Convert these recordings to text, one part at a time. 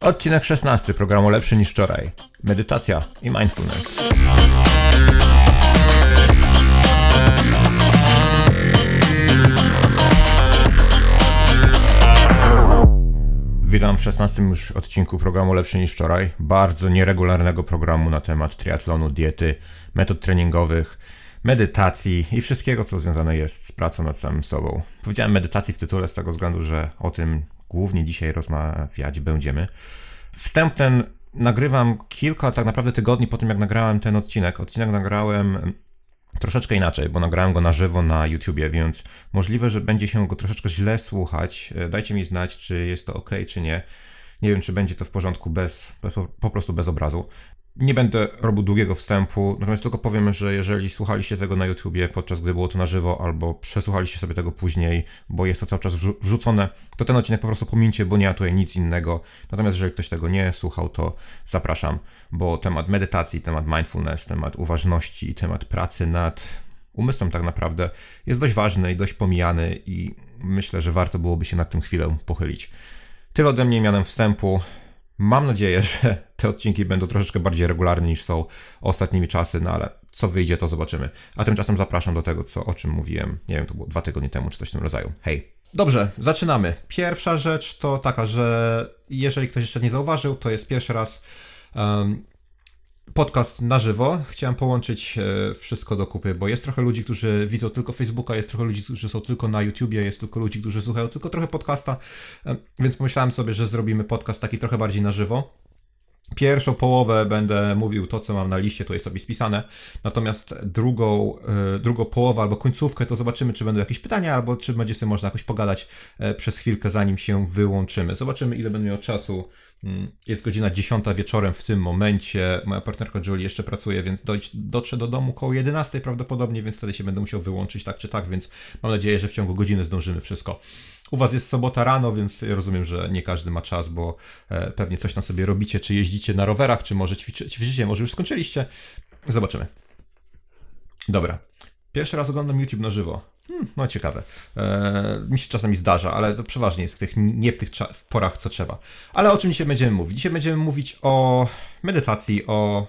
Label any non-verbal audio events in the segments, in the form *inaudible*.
Odcinek 16 programu Lepszy niż wczoraj. Medytacja i mindfulness. Witam w 16 już odcinku programu Lepszy niż wczoraj. Bardzo nieregularnego programu na temat triatlonu, diety, metod treningowych, medytacji i wszystkiego, co związane jest z pracą nad samym sobą. Powiedziałem medytacji w tytule z tego względu, że o tym głównie dzisiaj rozmawiać będziemy. Wstęp ten nagrywam kilka tak naprawdę tygodni po tym, jak nagrałem ten odcinek. Odcinek nagrałem troszeczkę inaczej, bo nagrałem go na żywo na YouTubie, więc możliwe, że będzie się go troszeczkę źle słuchać. E, dajcie mi znać, czy jest to ok, czy nie. Nie wiem, czy będzie to w porządku bez, bez po prostu bez obrazu. Nie będę robił długiego wstępu, natomiast tylko powiem, że jeżeli słuchaliście tego na YouTubie podczas gdy było to na żywo, albo przesłuchaliście sobie tego później, bo jest to cały czas wrzucone, to ten odcinek po prostu pomincie, bo nie ma tutaj nic innego. Natomiast jeżeli ktoś tego nie słuchał, to zapraszam, bo temat medytacji, temat mindfulness, temat uważności, temat pracy nad umysłem tak naprawdę jest dość ważny i dość pomijany i myślę, że warto byłoby się nad tym chwilę pochylić. Tyle ode mnie mianem wstępu. Mam nadzieję, *laughs* że te odcinki będą troszeczkę bardziej regularne niż są ostatnimi czasy, no ale co wyjdzie, to zobaczymy. A tymczasem zapraszam do tego, co, o czym mówiłem, nie wiem, to było dwa tygodnie temu, czy coś w tym rodzaju. Hej! Dobrze, zaczynamy. Pierwsza rzecz to taka, że jeżeli ktoś jeszcze nie zauważył, to jest pierwszy raz um, podcast na żywo. Chciałem połączyć e, wszystko do kupy, bo jest trochę ludzi, którzy widzą tylko Facebooka, jest trochę ludzi, którzy są tylko na YouTubie, jest tylko ludzi, którzy słuchają tylko trochę podcasta, e, więc pomyślałem sobie, że zrobimy podcast taki trochę bardziej na żywo. Pierwszą połowę będę mówił to, co mam na liście, to jest sobie spisane. Natomiast drugą, e, drugą połowę albo końcówkę to zobaczymy, czy będą jakieś pytania, albo czy będzie sobie można jakoś pogadać przez chwilkę, zanim się wyłączymy. Zobaczymy, ile będę miał czasu jest godzina 10 wieczorem w tym momencie. Moja partnerka Julie jeszcze pracuje, więc dotrze do domu koło 11 prawdopodobnie, więc wtedy się będę musiał wyłączyć tak czy tak, więc mam nadzieję, że w ciągu godziny zdążymy wszystko. U Was jest sobota rano, więc rozumiem, że nie każdy ma czas, bo e, pewnie coś tam sobie robicie, czy jeździcie na rowerach, czy może ćwiczy, ćwiczycie, może już skończyliście. Zobaczymy. Dobra. Pierwszy raz oglądam YouTube na żywo. Hmm, no ciekawe. Eee, mi się czasami zdarza, ale to przeważnie jest w tych, nie w tych w porach, co trzeba. Ale o czym dzisiaj będziemy mówić? Dzisiaj będziemy mówić o medytacji, o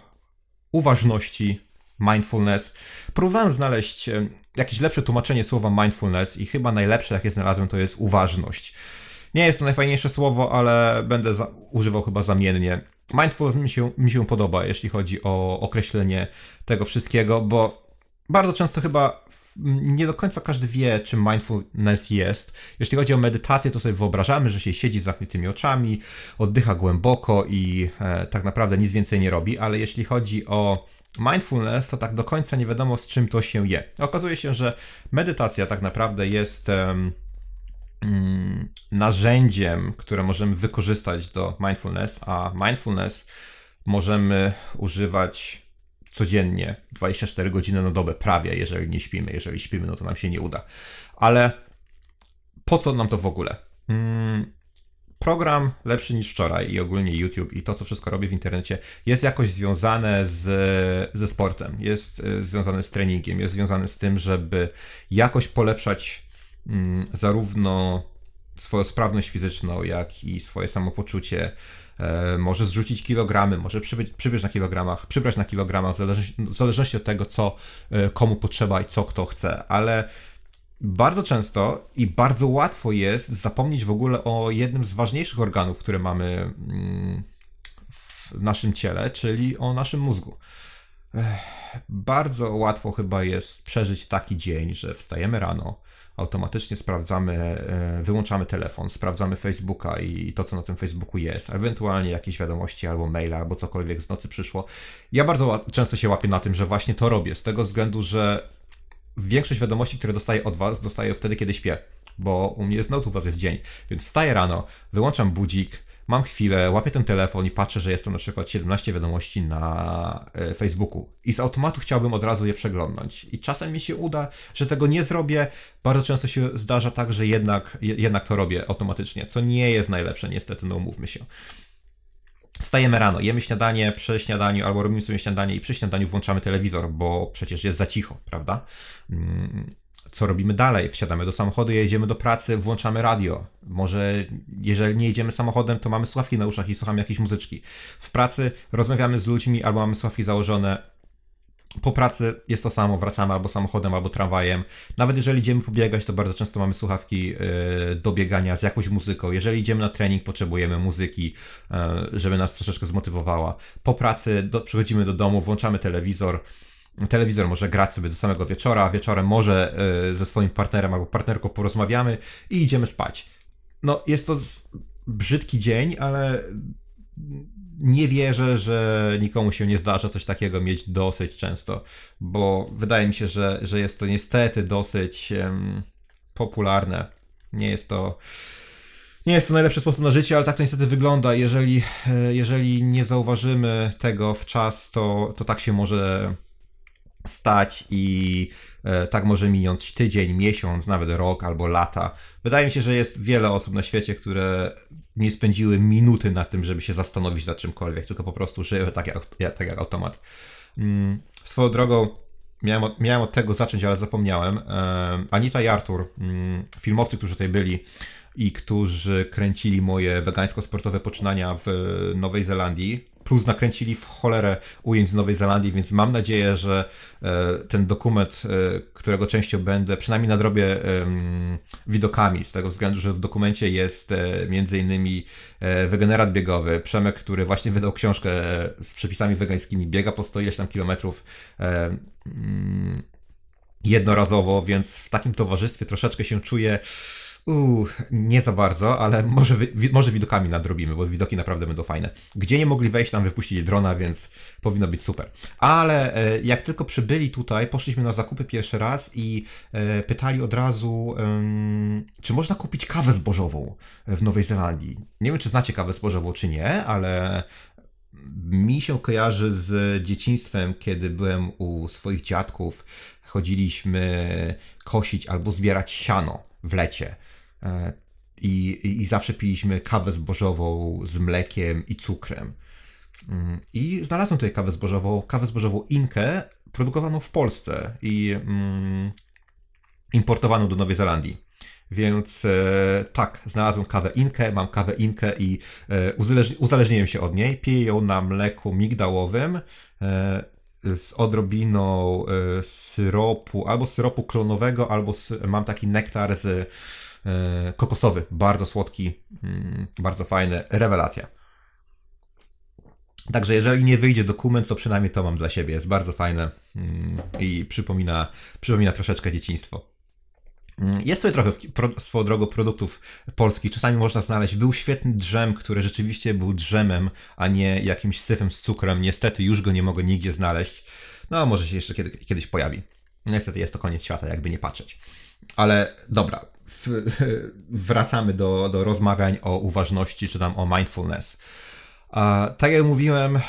uważności, mindfulness. Próbowałem znaleźć jakieś lepsze tłumaczenie słowa mindfulness i chyba najlepsze, jakie znalazłem, to jest uważność. Nie jest to najfajniejsze słowo, ale będę używał chyba zamiennie. Mindfulness mi się, mi się podoba, jeśli chodzi o określenie tego wszystkiego, bo bardzo często chyba nie do końca każdy wie, czym mindfulness jest. Jeśli chodzi o medytację, to sobie wyobrażamy, że się siedzi z zamkniętymi oczami, oddycha głęboko i e, tak naprawdę nic więcej nie robi, ale jeśli chodzi o mindfulness, to tak do końca nie wiadomo, z czym to się je. Okazuje się, że medytacja tak naprawdę jest um, narzędziem, które możemy wykorzystać do mindfulness, a mindfulness możemy używać codziennie, 24 godziny na dobę, prawie, jeżeli nie śpimy. Jeżeli śpimy, no to nam się nie uda. Ale po co nam to w ogóle? Hmm, program lepszy niż wczoraj i ogólnie YouTube i to, co wszystko robię w internecie, jest jakoś związane z, ze sportem, jest e, związane z treningiem, jest związane z tym, żeby jakoś polepszać mm, zarówno swoją sprawność fizyczną, jak i swoje samopoczucie, E, może zrzucić kilogramy, może przybyć, przybyć na kilogramach, przybrać na kilogramach, w zależności, w zależności od tego, co e, komu potrzeba i co kto chce, ale bardzo często i bardzo łatwo jest zapomnieć w ogóle o jednym z ważniejszych organów, które mamy mm, w naszym ciele, czyli o naszym mózgu. Bardzo łatwo chyba jest przeżyć taki dzień, że wstajemy rano, automatycznie sprawdzamy, e, wyłączamy telefon, sprawdzamy Facebooka i to, co na tym Facebooku jest, ewentualnie jakieś wiadomości albo maila, albo cokolwiek z nocy przyszło. Ja bardzo często się łapię na tym, że właśnie to robię, z tego względu, że większość wiadomości, które dostaję od Was, dostaję wtedy, kiedy śpię, bo u mnie noc, u Was jest dzień, więc wstaję rano, wyłączam budzik, mam chwilę, łapię ten telefon i patrzę, że jest tam na przykład 17 wiadomości na e, Facebooku i z automatu chciałbym od razu je przeglądnąć. I czasem mi się uda, że tego nie zrobię. Bardzo często się zdarza tak, że jednak, jednak to robię automatycznie, co nie jest najlepsze, niestety, no umówmy się. Wstajemy rano, jemy śniadanie przy śniadaniu, albo robimy sobie śniadanie i przy śniadaniu włączamy telewizor, bo przecież jest za cicho, prawda? Co robimy dalej? Wsiadamy do samochodu, jedziemy do pracy, włączamy radio. Może jeżeli nie jedziemy samochodem, to mamy słuchawki na uszach i słuchamy jakiejś muzyczki. W pracy rozmawiamy z ludźmi albo mamy słuchawki założone. Po pracy jest to samo, wracamy albo samochodem, albo tramwajem. Nawet jeżeli idziemy pobiegać, to bardzo często mamy słuchawki yy, do biegania z jakąś muzyką. Jeżeli idziemy na trening, potrzebujemy muzyki, yy, żeby nas troszeczkę zmotywowała. Po pracy do, przychodzimy do domu, włączamy telewizor telewizor może grać sobie do samego wieczora, wieczorem może y, ze swoim partnerem albo partnerką porozmawiamy i idziemy spać. No, jest to brzydki dzień, ale nie wierzę, że nikomu się nie zdarza coś takiego mieć dosyć często, bo wydaje mi się, że, że jest to niestety dosyć um, popularne. Nie jest to. Nie jest to najlepszy sposób na życie, ale tak to niestety wygląda. Jeżeli, e, jeżeli nie zauważymy tego w czas, to, to tak się może stać i e, tak może minąć tydzień, miesiąc, nawet rok albo lata. Wydaje mi się, że jest wiele osób na świecie, które nie spędziły minuty na tym, żeby się zastanowić nad czymkolwiek, tylko po prostu żyły tak jak, tak jak automat. Mm, swoją drogą, miałem od, miałem od tego zacząć, ale zapomniałem. E, Anita i Artur, mm, filmowcy, którzy tutaj byli, i którzy kręcili moje wegańsko-sportowe poczynania w Nowej Zelandii. Plus nakręcili w cholerę ujęć z Nowej Zelandii, więc mam nadzieję, że e, ten dokument, e, którego częścią będę, przynajmniej nadrobię widokami, z tego względu, że w dokumencie jest e, między innymi wegenerat biegowy, Przemek, który właśnie wydał książkę z przepisami wegańskimi, biega po 100 ileś tam kilometrów mm, jednorazowo, więc w takim towarzystwie troszeczkę się czuję Uuu, nie za bardzo, ale może, wi może widokami nadrobimy, bo widoki naprawdę będą fajne. Gdzie nie mogli wejść, tam wypuścili drona, więc powinno być super. Ale e, jak tylko przybyli tutaj, poszliśmy na zakupy pierwszy raz i e, pytali od razu, czy można kupić kawę zbożową w Nowej Zelandii. Nie wiem, czy znacie kawę zbożową, czy nie, ale mi się kojarzy z dzieciństwem, kiedy byłem u swoich dziadków. Chodziliśmy kosić albo zbierać siano w lecie. E, I, i, zawsze piliśmy kawę zbożową z mlekiem i cukrem. Mm, I znalazłem tutaj kawę zbożową, kawę zbożową Inkę, produkowaną w Polsce i mm, importowaną do Nowej Zelandii. Więc e, tak, znalazłem kawę Inkę, mam kawę Inkę i e, uzależniłem się od niej. Piję ją na mleku migdałowym e, z odrobiną e, syropu, albo syropu klonowego, albo mam taki nektar z kokosowy, bardzo słodki, mm, bardzo fajny, rewelacja. Także jeżeli nie wyjdzie dokument, to przynajmniej to mam dla siebie. Jest bardzo fajne mm, i przypomina, przypomina troszeczkę dzieciństwo. Mm, jest sobie trochę swoją drogą produktów polskich. Czasami można znaleźć. Był świetny drzem, który rzeczywiście był drzemem, a nie jakimś syfem z cukrem. Niestety już go nie mogę nigdzie znaleźć. No, może się jeszcze kiedy, kiedyś pojawi. Niestety jest to koniec świata, jakby nie patrzeć. Ale dobra, w, *laughs* wracamy do, do rozmawiań o uważności, czy tam o mindfulness. A, tak jak mówiłem,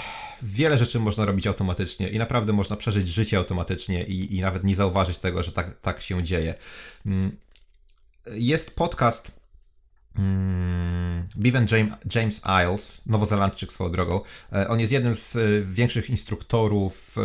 wiele rzeczy można robić automatycznie i naprawdę można przeżyć życie automatycznie i, i nawet nie zauważyć tego, że tak, tak się dzieje. Mm, jest podcast mm, Bevan James Isles, nowozelandczyk swoją drogą. E, on jest jednym z e, większych instruktorów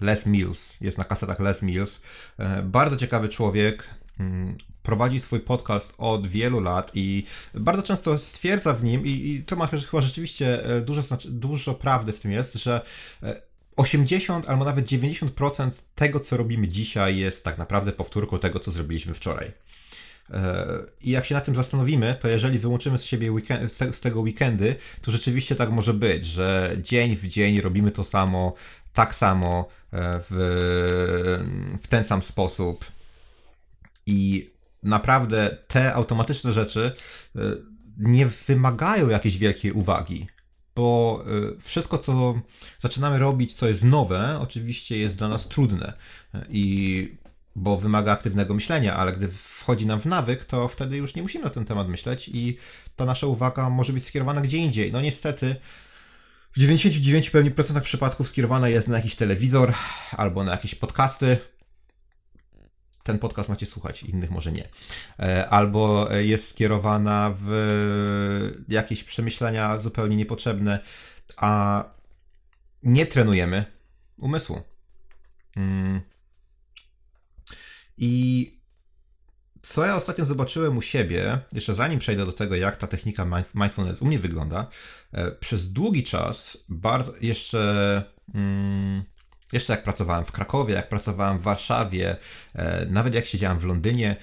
Les Mills, jest na kasetach Les Mills. E, bardzo ciekawy człowiek, mm, prowadzi swój podcast od wielu lat i bardzo często stwierdza w nim, i, i to ma chyba rzeczywiście e, dużo, znaczy, dużo prawdy w tym jest, że 80 e, albo nawet 90% tego, co robimy dzisiaj, jest tak naprawdę powtórką tego, co zrobiliśmy wczoraj. E, I jak się na tym zastanowimy, to jeżeli wyłączymy z siebie weekend, z, tego weekendy, to rzeczywiście tak może być, że dzień w dzień robimy to samo, tak samo, w, w ten sam sposób. I naprawdę te automatyczne rzeczy e, nie wymagają jakiejś wielkiej uwagi, bo e, wszystko, co zaczynamy robić, co jest nowe, oczywiście jest dla nas trudne i bo wymaga aktywnego myślenia, ale gdy wchodzi nam w nawyk, to wtedy już nie musimy na ten temat myśleć i ta nasza uwaga może być skierowana gdzie indziej. No niestety, w 99% przypadków skierowana jest na jakiś telewizor albo na jakieś podcasty, ten podcast macie słuchać, innych może nie. E, albo jest skierowana w jakieś przemyślenia zupełnie niepotrzebne, a nie trenujemy umysłu. Mm. I co ja ostatnio zobaczyłem u siebie, jeszcze zanim przejdę do tego, jak ta technika mindfulness u mnie wygląda, e, przez długi czas, bardzo jeszcze. Mm, jeszcze jak pracowałem w Krakowie, jak pracowałem w Warszawie, e, nawet jak siedziałem w Londynie,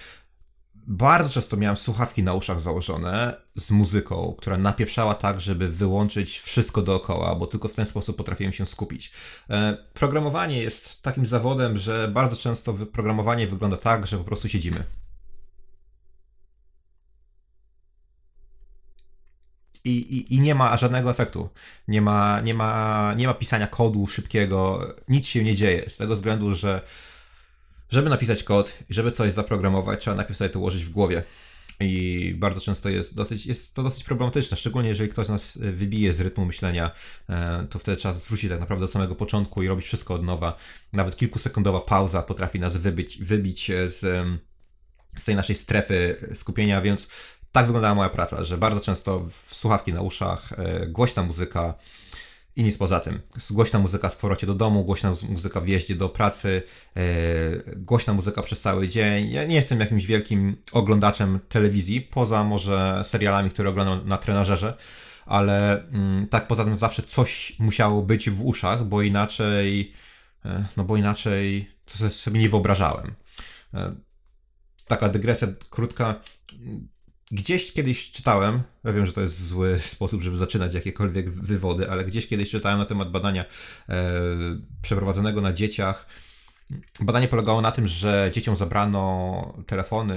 bardzo często miałem słuchawki na uszach założone z muzyką, która napieprzała tak, żeby wyłączyć wszystko dookoła, bo tylko w ten sposób potrafiłem się skupić. E, programowanie jest takim zawodem, że bardzo często programowanie wygląda tak, że po prostu siedzimy. I, i, I nie ma żadnego efektu. Nie ma, nie, ma, nie ma pisania kodu szybkiego, nic się nie dzieje. Z tego względu, że żeby napisać kod i żeby coś zaprogramować, trzeba najpierw sobie to ułożyć w głowie. I bardzo często jest, dosyć, jest to dosyć problematyczne, szczególnie jeżeli ktoś nas wybije z rytmu myślenia, e, to wtedy trzeba wrócić tak naprawdę do samego początku i robić wszystko od nowa. Nawet kilkusekundowa pauza potrafi nas wybić, wybić z, z tej naszej strefy skupienia, więc tak wyglądała moja praca, że bardzo często słuchawki na uszach, e, głośna muzyka, i nic poza tym. Głośna muzyka w powrocie do domu, głośna muzyka w jeździe do pracy, yy, głośna muzyka przez cały dzień. Ja nie jestem jakimś wielkim oglądaczem telewizji, poza może serialami, które oglądam na trenażerze, ale yy, tak poza tym zawsze coś musiało być w uszach, bo inaczej, yy, no bo inaczej to sobie nie wyobrażałem. Taka dygresja krótka Gdzieś kiedyś czytałem, ja wiem, że to jest zły *laughs* sposób, żeby zaczynać jakiekolwiek wywody, ale gdzieś kiedyś czytałem na temat badania e, przeprowadzonego na dzieciach. Badanie polegało na tym, że dzieciom zabrano telefony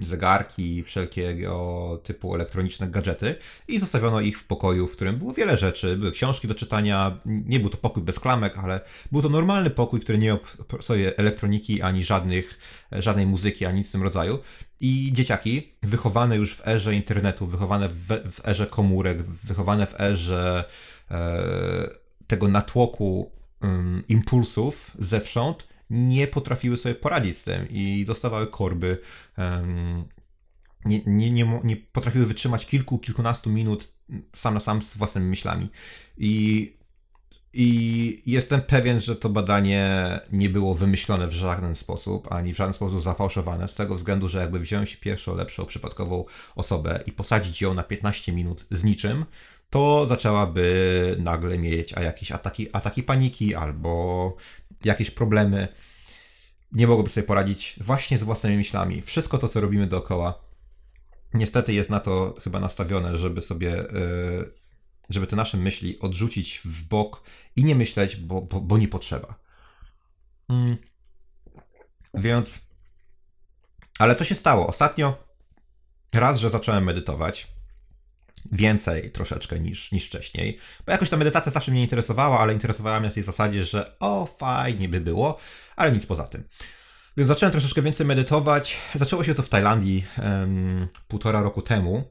zegarki, wszelkiego typu elektroniczne gadżety i zostawiono ich w pokoju, w którym było wiele rzeczy. Były książki do czytania, nie był to pokój bez klamek, ale był to normalny pokój, który nie miał sobie elektroniki ani żadnych, żadnej muzyki, ani nic w tym rodzaju. I dzieciaki, wychowane już w erze internetu, wychowane w, w erze komórek, wychowane w erze e, tego natłoku um, impulsów zewsząd, nie potrafiły sobie poradzić z tym i dostawały korby. Um, nie, nie, nie, nie potrafiły wytrzymać kilku, kilkunastu minut sam na sam z własnymi myślami. I i jestem pewien, że to badanie nie było wymyślone w żaden sposób, ani w żaden sposób zafałszowane, z tego względu, że jakby wziąć pierwszą, lepszą, przypadkową osobę i posadzić ją na 15 minut z niczym, to zaczęłaby nagle mieć a jakieś ataki, ataki paniki albo jakieś problemy, nie mogłoby sobie poradzić właśnie z własnymi myślami. Wszystko to, co robimy dookoła, niestety jest na to chyba nastawione, żeby sobie, e, żeby te nasze myśli odrzucić w bok i nie myśleć, bo, bo, bo nie potrzeba. Hmm. Więc, ale co się stało? Ostatnio raz, że zacząłem medytować, więcej troszeczkę niż, niż wcześniej. Bo jakoś ta medytacja zawsze mnie interesowała, ale interesowała mnie na tej zasadzie, że o, fajnie by było, ale nic poza tym. Więc zacząłem troszeczkę więcej medytować. Zaczęło się to w Tajlandii um, półtora roku temu,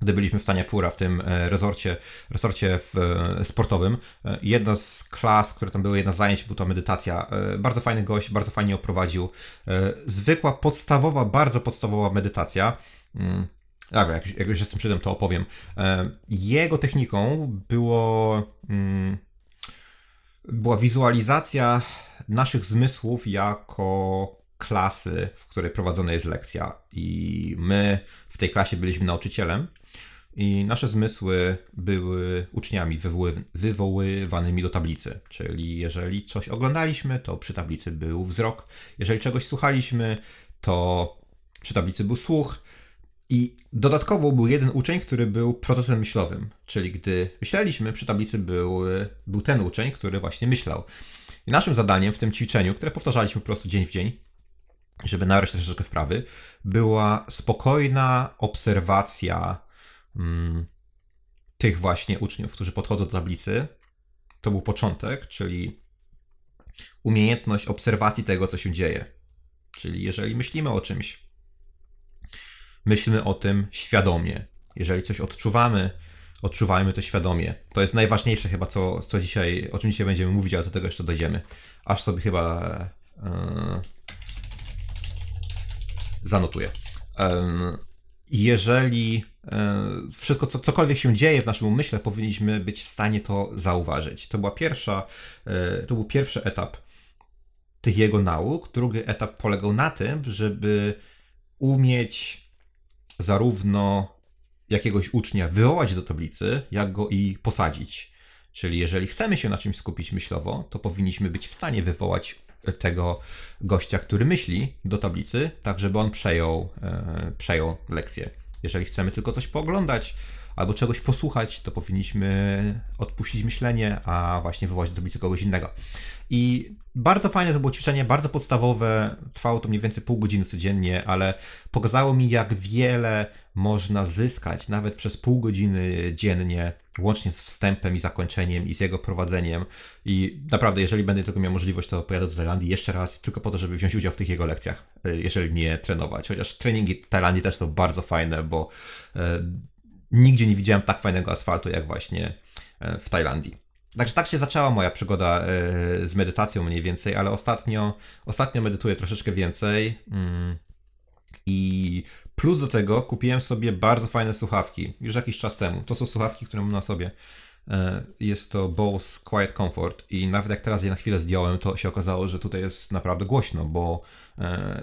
gdy byliśmy w Taniapura, w tym e, rezorcie, resorcie w, e, sportowym. E, jedna z klas, które tam były, jedna z zajęć, była to medytacja. Bardzo fajny gość, bardzo fajnie oprowadził. Zwykła, podstawowa, bardzo podstawowa medytacja. Dobra, jak, jak już jestem przy tym, to opowiem. E, jego techniką było, mm, była wizualizacja naszych zmysłów jako klasy, w której prowadzona jest lekcja. I my w tej klasie byliśmy nauczycielem. I nasze zmysły były uczniami wywoły, wywoływanymi do tablicy. Czyli jeżeli coś oglądaliśmy, to przy tablicy był wzrok. Jeżeli czegoś słuchaliśmy, to przy tablicy był słuch. I dodatkowo był jeden uczeń, który był procesem myślowym, czyli gdy myśleliśmy, przy tablicy był, był ten uczeń, który właśnie myślał. I naszym zadaniem w tym ćwiczeniu, które powtarzaliśmy po prostu dzień w dzień, żeby nabrać troszeczkę wprawy, była spokojna obserwacja mm, tych właśnie uczniów, którzy podchodzą do tablicy. To był początek, czyli umiejętność obserwacji tego, co się dzieje. Czyli jeżeli myślimy o czymś, myślmy o tym świadomie. Jeżeli coś odczuwamy, odczuwajmy to świadomie. To jest najważniejsze chyba, co, co dzisiaj, o czym dzisiaj będziemy mówić, ale do tego jeszcze dojdziemy. Aż sobie chyba yy, zanotuję. Yy, jeżeli yy, wszystko, co, cokolwiek się dzieje w naszym umyśle, powinniśmy być w stanie to zauważyć. To była pierwsza, to był pierwszy etap tych jego nauk. Drugi etap polegał na tym, żeby umieć zarówno jakiegoś ucznia wywołać do tablicy, jak go i posadzić. Czyli jeżeli chcemy się na czymś skupić myślowo, to powinniśmy być w stanie wywołać tego gościa, który myśli do tablicy, tak żeby on przejął, e, przejął lekcję. Jeżeli chcemy tylko coś pooglądać albo czegoś posłuchać, to powinniśmy odpuścić myślenie, a właśnie wywołać do tablicy kogoś innego. I bardzo fajne to było ćwiczenie, bardzo podstawowe, trwało to mniej więcej pół godziny codziennie, ale pokazało mi, jak wiele można zyskać nawet przez pół godziny dziennie, łącznie z wstępem i zakończeniem i z jego prowadzeniem. I naprawdę, jeżeli będę tylko miał możliwość, to pojadę do Tajlandii jeszcze raz, tylko po to, żeby wziąć udział w tych jego lekcjach, y, jeżeli nie trenować. Chociaż treningi w Tajlandii też są bardzo fajne, bo e, nigdzie nie widziałem tak fajnego asfaltu, jak właśnie e, w Tajlandii. Także tak się zaczęła moja przygoda e, z medytacją mniej więcej, ale ostatnio, ostatnio medytuję troszeczkę więcej. Mm, I plus do tego kupiłem sobie bardzo fajne słuchawki już jakiś czas temu. To są słuchawki, które mam na sobie. E, jest to Bose Quiet Comfort i nawet jak teraz je na chwilę zdjąłem, to się okazało, że tutaj jest naprawdę głośno, bo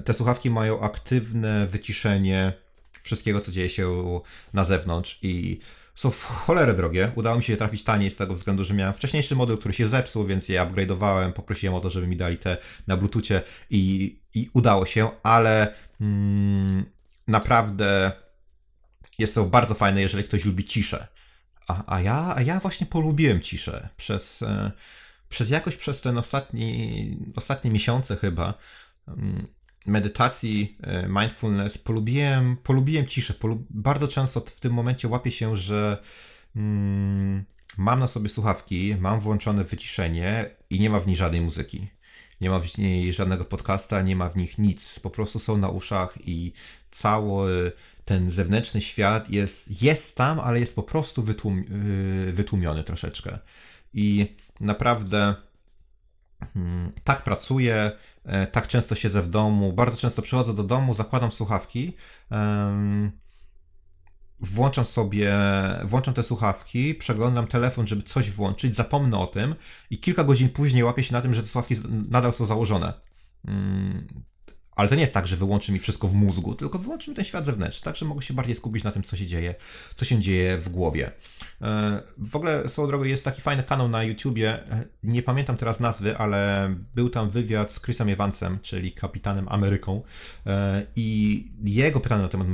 te słuchawki mają aktywne wyciszenie wszystkiego, co dzieje się na zewnątrz i są w cholerę drogie. Udało mi się je trafić taniej z tego względu, że miałem wcześniejszy model, który się zepsuł, więc je upgrade'owałem, poprosiłem o to, żeby mi dali te na Bluetoothie i, i udało się, ale mm, naprawdę jest to bardzo fajne, jeżeli ktoś lubi ciszę. A, a, ja, a ja właśnie polubiłem ciszę przez, e, przez jakoś przez ten ostatni, ostatnie miesiące chyba. Mm, medytacji, e, mindfulness, polubiłem, polubiłem ciszę. Bardzo często w tym momencie łapię się, że mm, mam na sobie słuchawki, mam włączone wyciszenie i nie ma w niej żadnej muzyki. Nie ma w niej żadnego podcasta, nie ma w nich nic. Po prostu są na uszach i cały ten zewnętrzny świat jest, jest tam, ale jest po prostu wytłum, y, wytłumiony troszeczkę. I naprawdę tak pracuję, e, tak często siedzę w domu, bardzo często przychodzę do domu, zakładam słuchawki, włączam sobie, włączam te słuchawki, przeglądam telefon, żeby coś włączyć, zapomnę o tym i kilka godzin później łapię się na tym, że te słuchawki nadal są założone. Ale to nie jest tak, że wyłączy mi wszystko w mózgu, tylko wyłączy mi ten świat zewnętrzny, tak, że mogę się bardziej skupić na tym, co się dzieje, co się dzieje w głowie. E, w ogóle, swoją drogą, jest taki fajny kanał na YouTubie, e, nie pamiętam teraz nazwy, ale był tam wywiad z Chrisem Evansem, czyli kapitanem Ameryką e, i jego pytanie na temat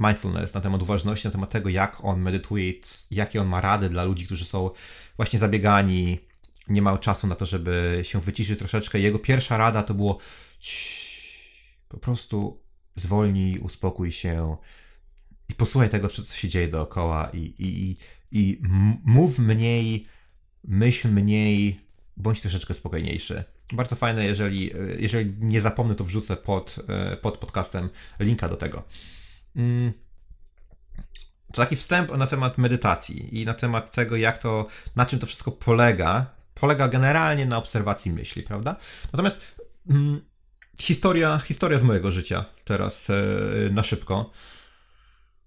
mindfulness, na temat uważności, na temat tego, jak on medytuje, jakie on ma rady dla ludzi, którzy są właśnie zabiegani, nie mają czasu na to, żeby się wyciszyć troszeczkę. Jego pierwsza rada to było po prostu zwolnij, uspokój się i posłuchaj tego, co się dzieje dookoła i, i, i mów mniej, myśl mniej, bądź troszeczkę spokojniejszy. Bardzo fajne, jeżeli, jeżeli nie zapomnę, to wrzucę pod, pod podcastem linka do tego. Mm. To taki wstęp na temat medytacji i na temat tego, jak to, na czym to wszystko polega. Polega generalnie na obserwacji myśli, prawda? Natomiast mm, historia, historia z mojego życia teraz e, na szybko.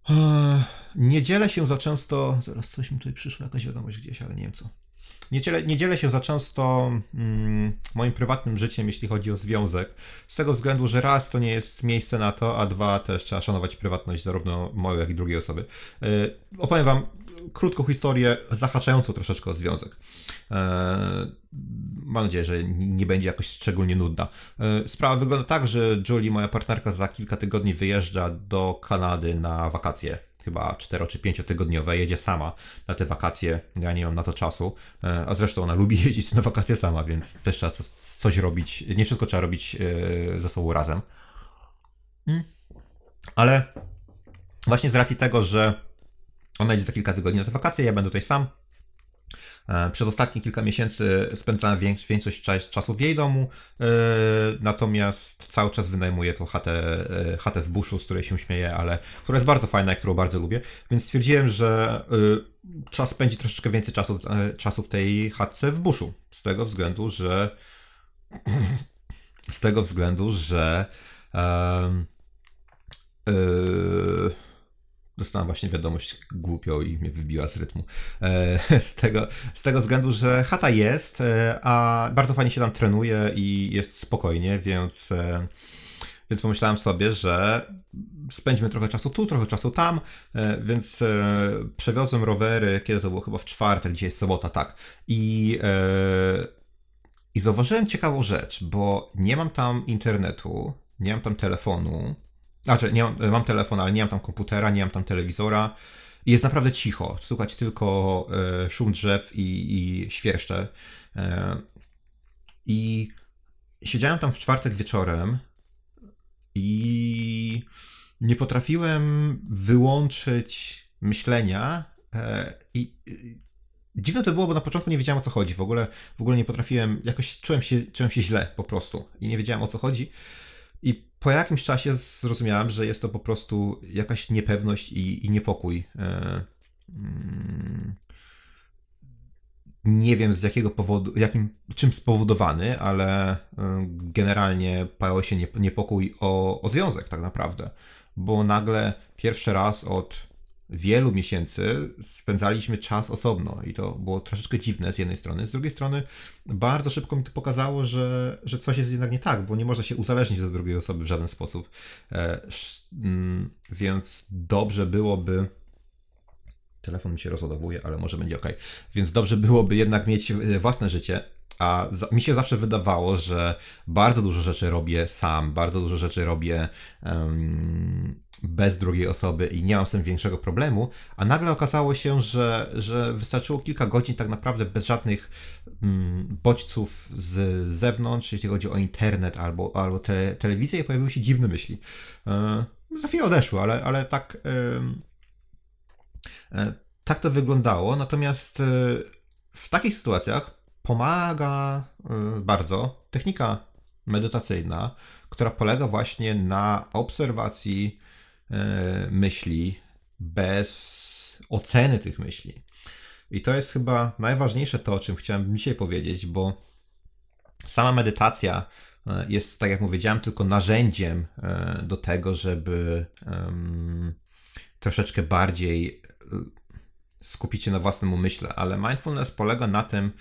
E, nie dzielę się za często. Zaraz coś mi tutaj przyszło, jakaś wiadomość gdzieś, ale nie wiem co. Nie dzielę, nie dzielę się za często mm, moim prywatnym życiem, jeśli chodzi o związek, z tego względu, że raz to nie jest miejsce na to, a dwa też trzeba szanować prywatność zarówno moją, jak i drugiej osoby. E, opowiem Wam krótką historię zahaczającą troszeczkę o związek. E, mam nadzieję, że nie będzie jakoś szczególnie nudna. E, sprawa wygląda tak, że Julie, moja partnerka, za kilka tygodni wyjeżdża do Kanady na wakacje chyba 4 czy 5 tygodniowe, jedzie sama na te wakacje, ja nie mam na to czasu, e, a zresztą ona lubi *laughs* jeździć na wakacje sama, więc też trzeba coś robić, nie wszystko trzeba robić ze sobą razem. Hmm. Ale właśnie z racji tego, że ona jedzie za kilka tygodni na te wakacje, ja będę tutaj sam. E, przez ostatnie kilka miesięcy spędzałem większość czasu w jej domu, e, natomiast cały czas wynajmuję tą chatę, e, chatę w buszu, z której się śmieję, ale która jest bardzo fajna i którą bardzo lubię, więc stwierdziłem, że czas spędzi troszeczkę więcej czasu, czasu w tej chatce w buszu, z tego względu, że z tego względu, że yy, dostałem właśnie wiadomość głupią i mnie wybiła z rytmu. E, *laughs* z, tego, z tego względu, że chata jest, e, a bardzo fajnie się tam trenuje i jest spokojnie, więc, e, więc pomyślałem sobie, że spędzimy trochę czasu tu, trochę czasu tam, więc przewiozłem rowery, kiedy to było chyba w czwartek, gdzie jest sobota, tak. I, I zauważyłem ciekawą rzecz, bo nie mam tam internetu, nie mam tam telefonu, znaczy, nie mam, mam telefon, ale nie mam tam komputera, nie mam tam telewizora. Jest naprawdę cicho. Słuchać tylko e, szum drzew i, i świerszcze. E, I siedziałem tam w czwartek wieczorem i nie potrafiłem wyłączyć myślenia. E, I dziwne to było, bo na początku nie wiedziałem o co chodzi. W ogóle, w ogóle nie potrafiłem, jakoś czułem się, czułem się źle po prostu i nie wiedziałem o co chodzi. I po jakimś czasie zrozumiałem, że jest to po prostu jakaś niepewność i, i niepokój. E, mm, nie wiem z jakiego powodu, jakim, czym spowodowany, ale e, generalnie pojawił się niepokój o, o związek tak naprawdę, bo nagle pierwszy raz od wielu miesięcy spędzaliśmy czas osobno i to było troszeczkę dziwne z jednej strony. Z drugiej strony bardzo szybko mi to pokazało, że, że coś jest jednak nie tak, bo nie można się uzależnić od drugiej osoby w żaden sposób. E, mm, więc dobrze byłoby. Telefon mi się rozładowuje, ale może będzie ok. Więc dobrze byłoby jednak mieć e, własne życie, a za, mi się zawsze wydawało, że bardzo dużo rzeczy robię sam, bardzo dużo rzeczy robię um, bez drugiej osoby i nie mam z tym większego problemu, a nagle okazało się, że, że wystarczyło kilka godzin tak naprawdę bez żadnych mm, bodźców z zewnątrz, jeśli chodzi o internet albo, albo te, telewizję i pojawiły się dziwne myśli. E, za chwilę odeszły, ale, ale tak, tak to wyglądało, natomiast e, w takich sytuacjach pomaga e, bardzo technika medytacyjna, która polega właśnie na obserwacji E, myśli bez oceny tych myśli. I to jest chyba najważniejsze to, o czym chciałem dzisiaj powiedzieć, bo sama medytacja e, jest, tak jak powiedziałem, tylko narzędziem e, do tego, żeby troszeczkę bardziej skupić się na własnym umyśle, ale mindfulness polega na tym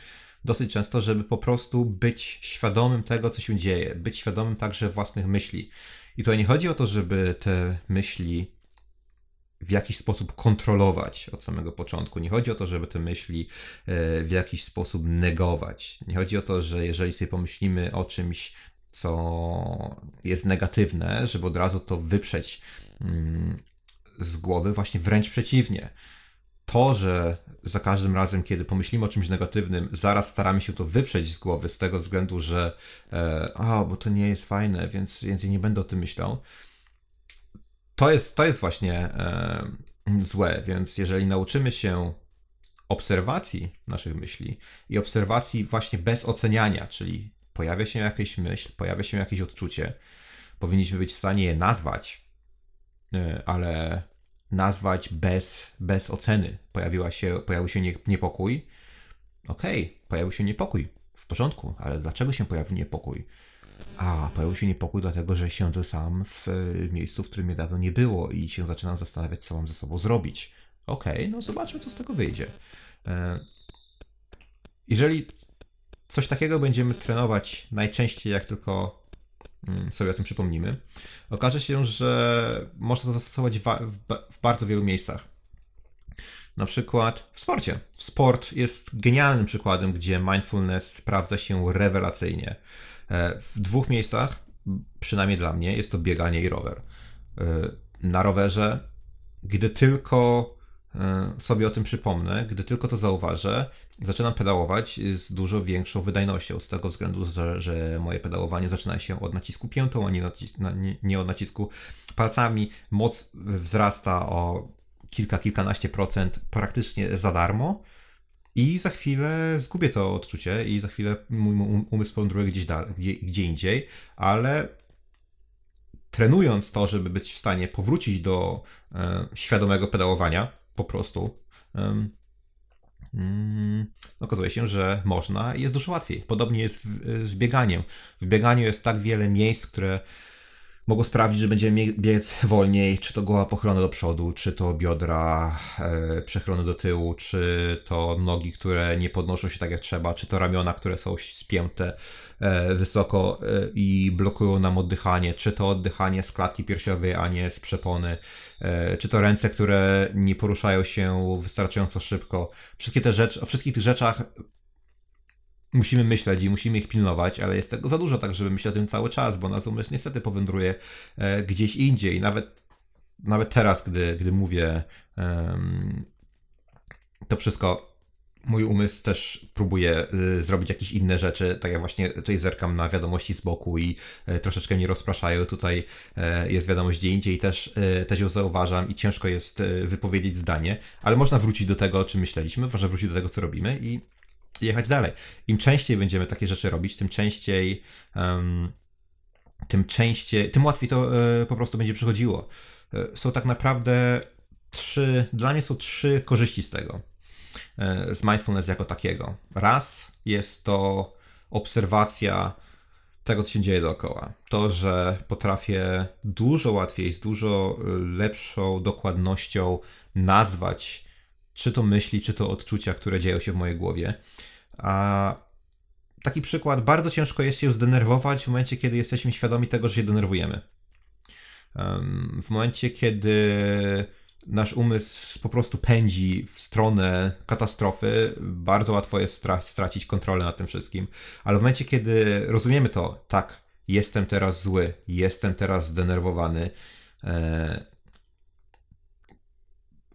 dosyć często, żeby po prostu być świadomym tego, co się dzieje, być świadomym także własnych myśli. I tutaj nie chodzi o to, żeby te myśli w jakiś sposób kontrolować od samego początku. Nie chodzi o to, żeby te myśli e, w jakiś sposób negować. Nie chodzi o to, że jeżeli sobie pomyślimy o czymś, co jest negatywne, żeby od razu to wyprzeć mm, z głowy, właśnie wręcz przeciwnie to, że za każdym razem, kiedy pomyślimy o czymś negatywnym, zaraz staramy się to wyprzeć z głowy z tego względu, że e, a, bo to nie jest fajne, więc, więc nie będę o tym myślał. To jest, to jest właśnie e, złe, więc jeżeli nauczymy się obserwacji naszych myśli i obserwacji właśnie bez oceniania, czyli pojawia się jakaś myśl, pojawia się jakieś odczucie, powinniśmy być w stanie je nazwać, ale nazwać bez, bez oceny. Pojawiła się, pojawił się niepokój. Okej, okay, pojawił się niepokój. W porządku, ale dlaczego się pojawił niepokój? A, pojawił się niepokój dlatego, że siedzę sam w miejscu, w którym mnie dawno nie było i się zaczynam zastanawiać, co mam ze sobą zrobić. Okej, okay, no zobaczmy, co z tego wyjdzie. E, jeżeli coś takiego będziemy trenować najczęściej, jak tylko sobie o tym przypomnimy, okaże się, że można to zastosować w bardzo wielu miejscach. Na przykład w sporcie. Sport jest genialnym przykładem, gdzie mindfulness sprawdza się rewelacyjnie. E, w dwóch miejscach, przynajmniej dla mnie, jest to bieganie i rower. E, na rowerze, gdy tylko sobie o tym przypomnę, gdy tylko to zauważę, zaczynam pedałować z dużo większą wydajnością, z tego względu, że, że moje pedałowanie zaczyna się od nacisku piętą, a nie, nie od nacisku palcami. Moc wzrasta o kilka, kilkanaście procent praktycznie za darmo. I za chwilę zgubię to odczucie i za chwilę mój umysł powędruje gdzieś dalej, gdzie, gdzie indziej, ale trenując to, żeby być w stanie powrócić do e, świadomego pedałowania, po prostu. Um, okazuje się, że można i jest dużo łatwiej. Podobnie jest w, z bieganiem. W bieganiu jest tak wiele miejsc, które mogą sprawić, że będziemy biec wolniej, czy to głowa pochylona do przodu, czy to biodra e, przechylone do tyłu, czy to nogi, które nie podnoszą się tak jak trzeba, czy to ramiona, które są spięte wysoko e, i blokują nam oddychanie, czy to oddychanie z klatki piersiowej, a nie z przepony, e, czy to ręce, które nie poruszają się wystarczająco szybko. Wszystkie te rzeczy, o wszystkich tych rzeczach musimy myśleć i musimy ich pilnować, ale jest tego za dużo tak, żeby myśleć o tym cały czas, bo nasz umysł niestety powędruje e, gdzieś indziej. Nawet, nawet teraz, gdy, gdy mówię um, to wszystko, mój umysł też próbuje y, zrobić jakieś inne rzeczy, tak jak właśnie tutaj zerkam na wiadomości z boku i y, troszeczkę mnie rozpraszają. Tutaj y, jest wiadomość gdzie indziej i też, też ją zauważam i ciężko jest wypowiedzieć zdanie, ale można wrócić do tego, o czym myśleliśmy, można wrócić do tego, co robimy i jechać dalej. Im częściej będziemy takie rzeczy robić, tym częściej, um, tym częściej, tym łatwiej to po prostu będzie przychodziło. Są tak naprawdę trzy, dla mnie są trzy korzyści z tego, z mindfulness jako takiego. Raz jest to obserwacja tego, co się dzieje dookoła. To, że potrafię dużo łatwiej, z dużo lepszą dokładnością nazwać czy to myśli, czy to odczucia, które dzieją się w mojej głowie. A taki przykład, bardzo ciężko jest się zdenerwować w momencie, kiedy jesteśmy świadomi tego, że się denerwujemy. W momencie, kiedy nasz umysł po prostu pędzi w stronę katastrofy, bardzo łatwo jest stracić kontrolę nad tym wszystkim. Ale w momencie, kiedy rozumiemy to, tak, jestem teraz zły, jestem teraz zdenerwowany, e,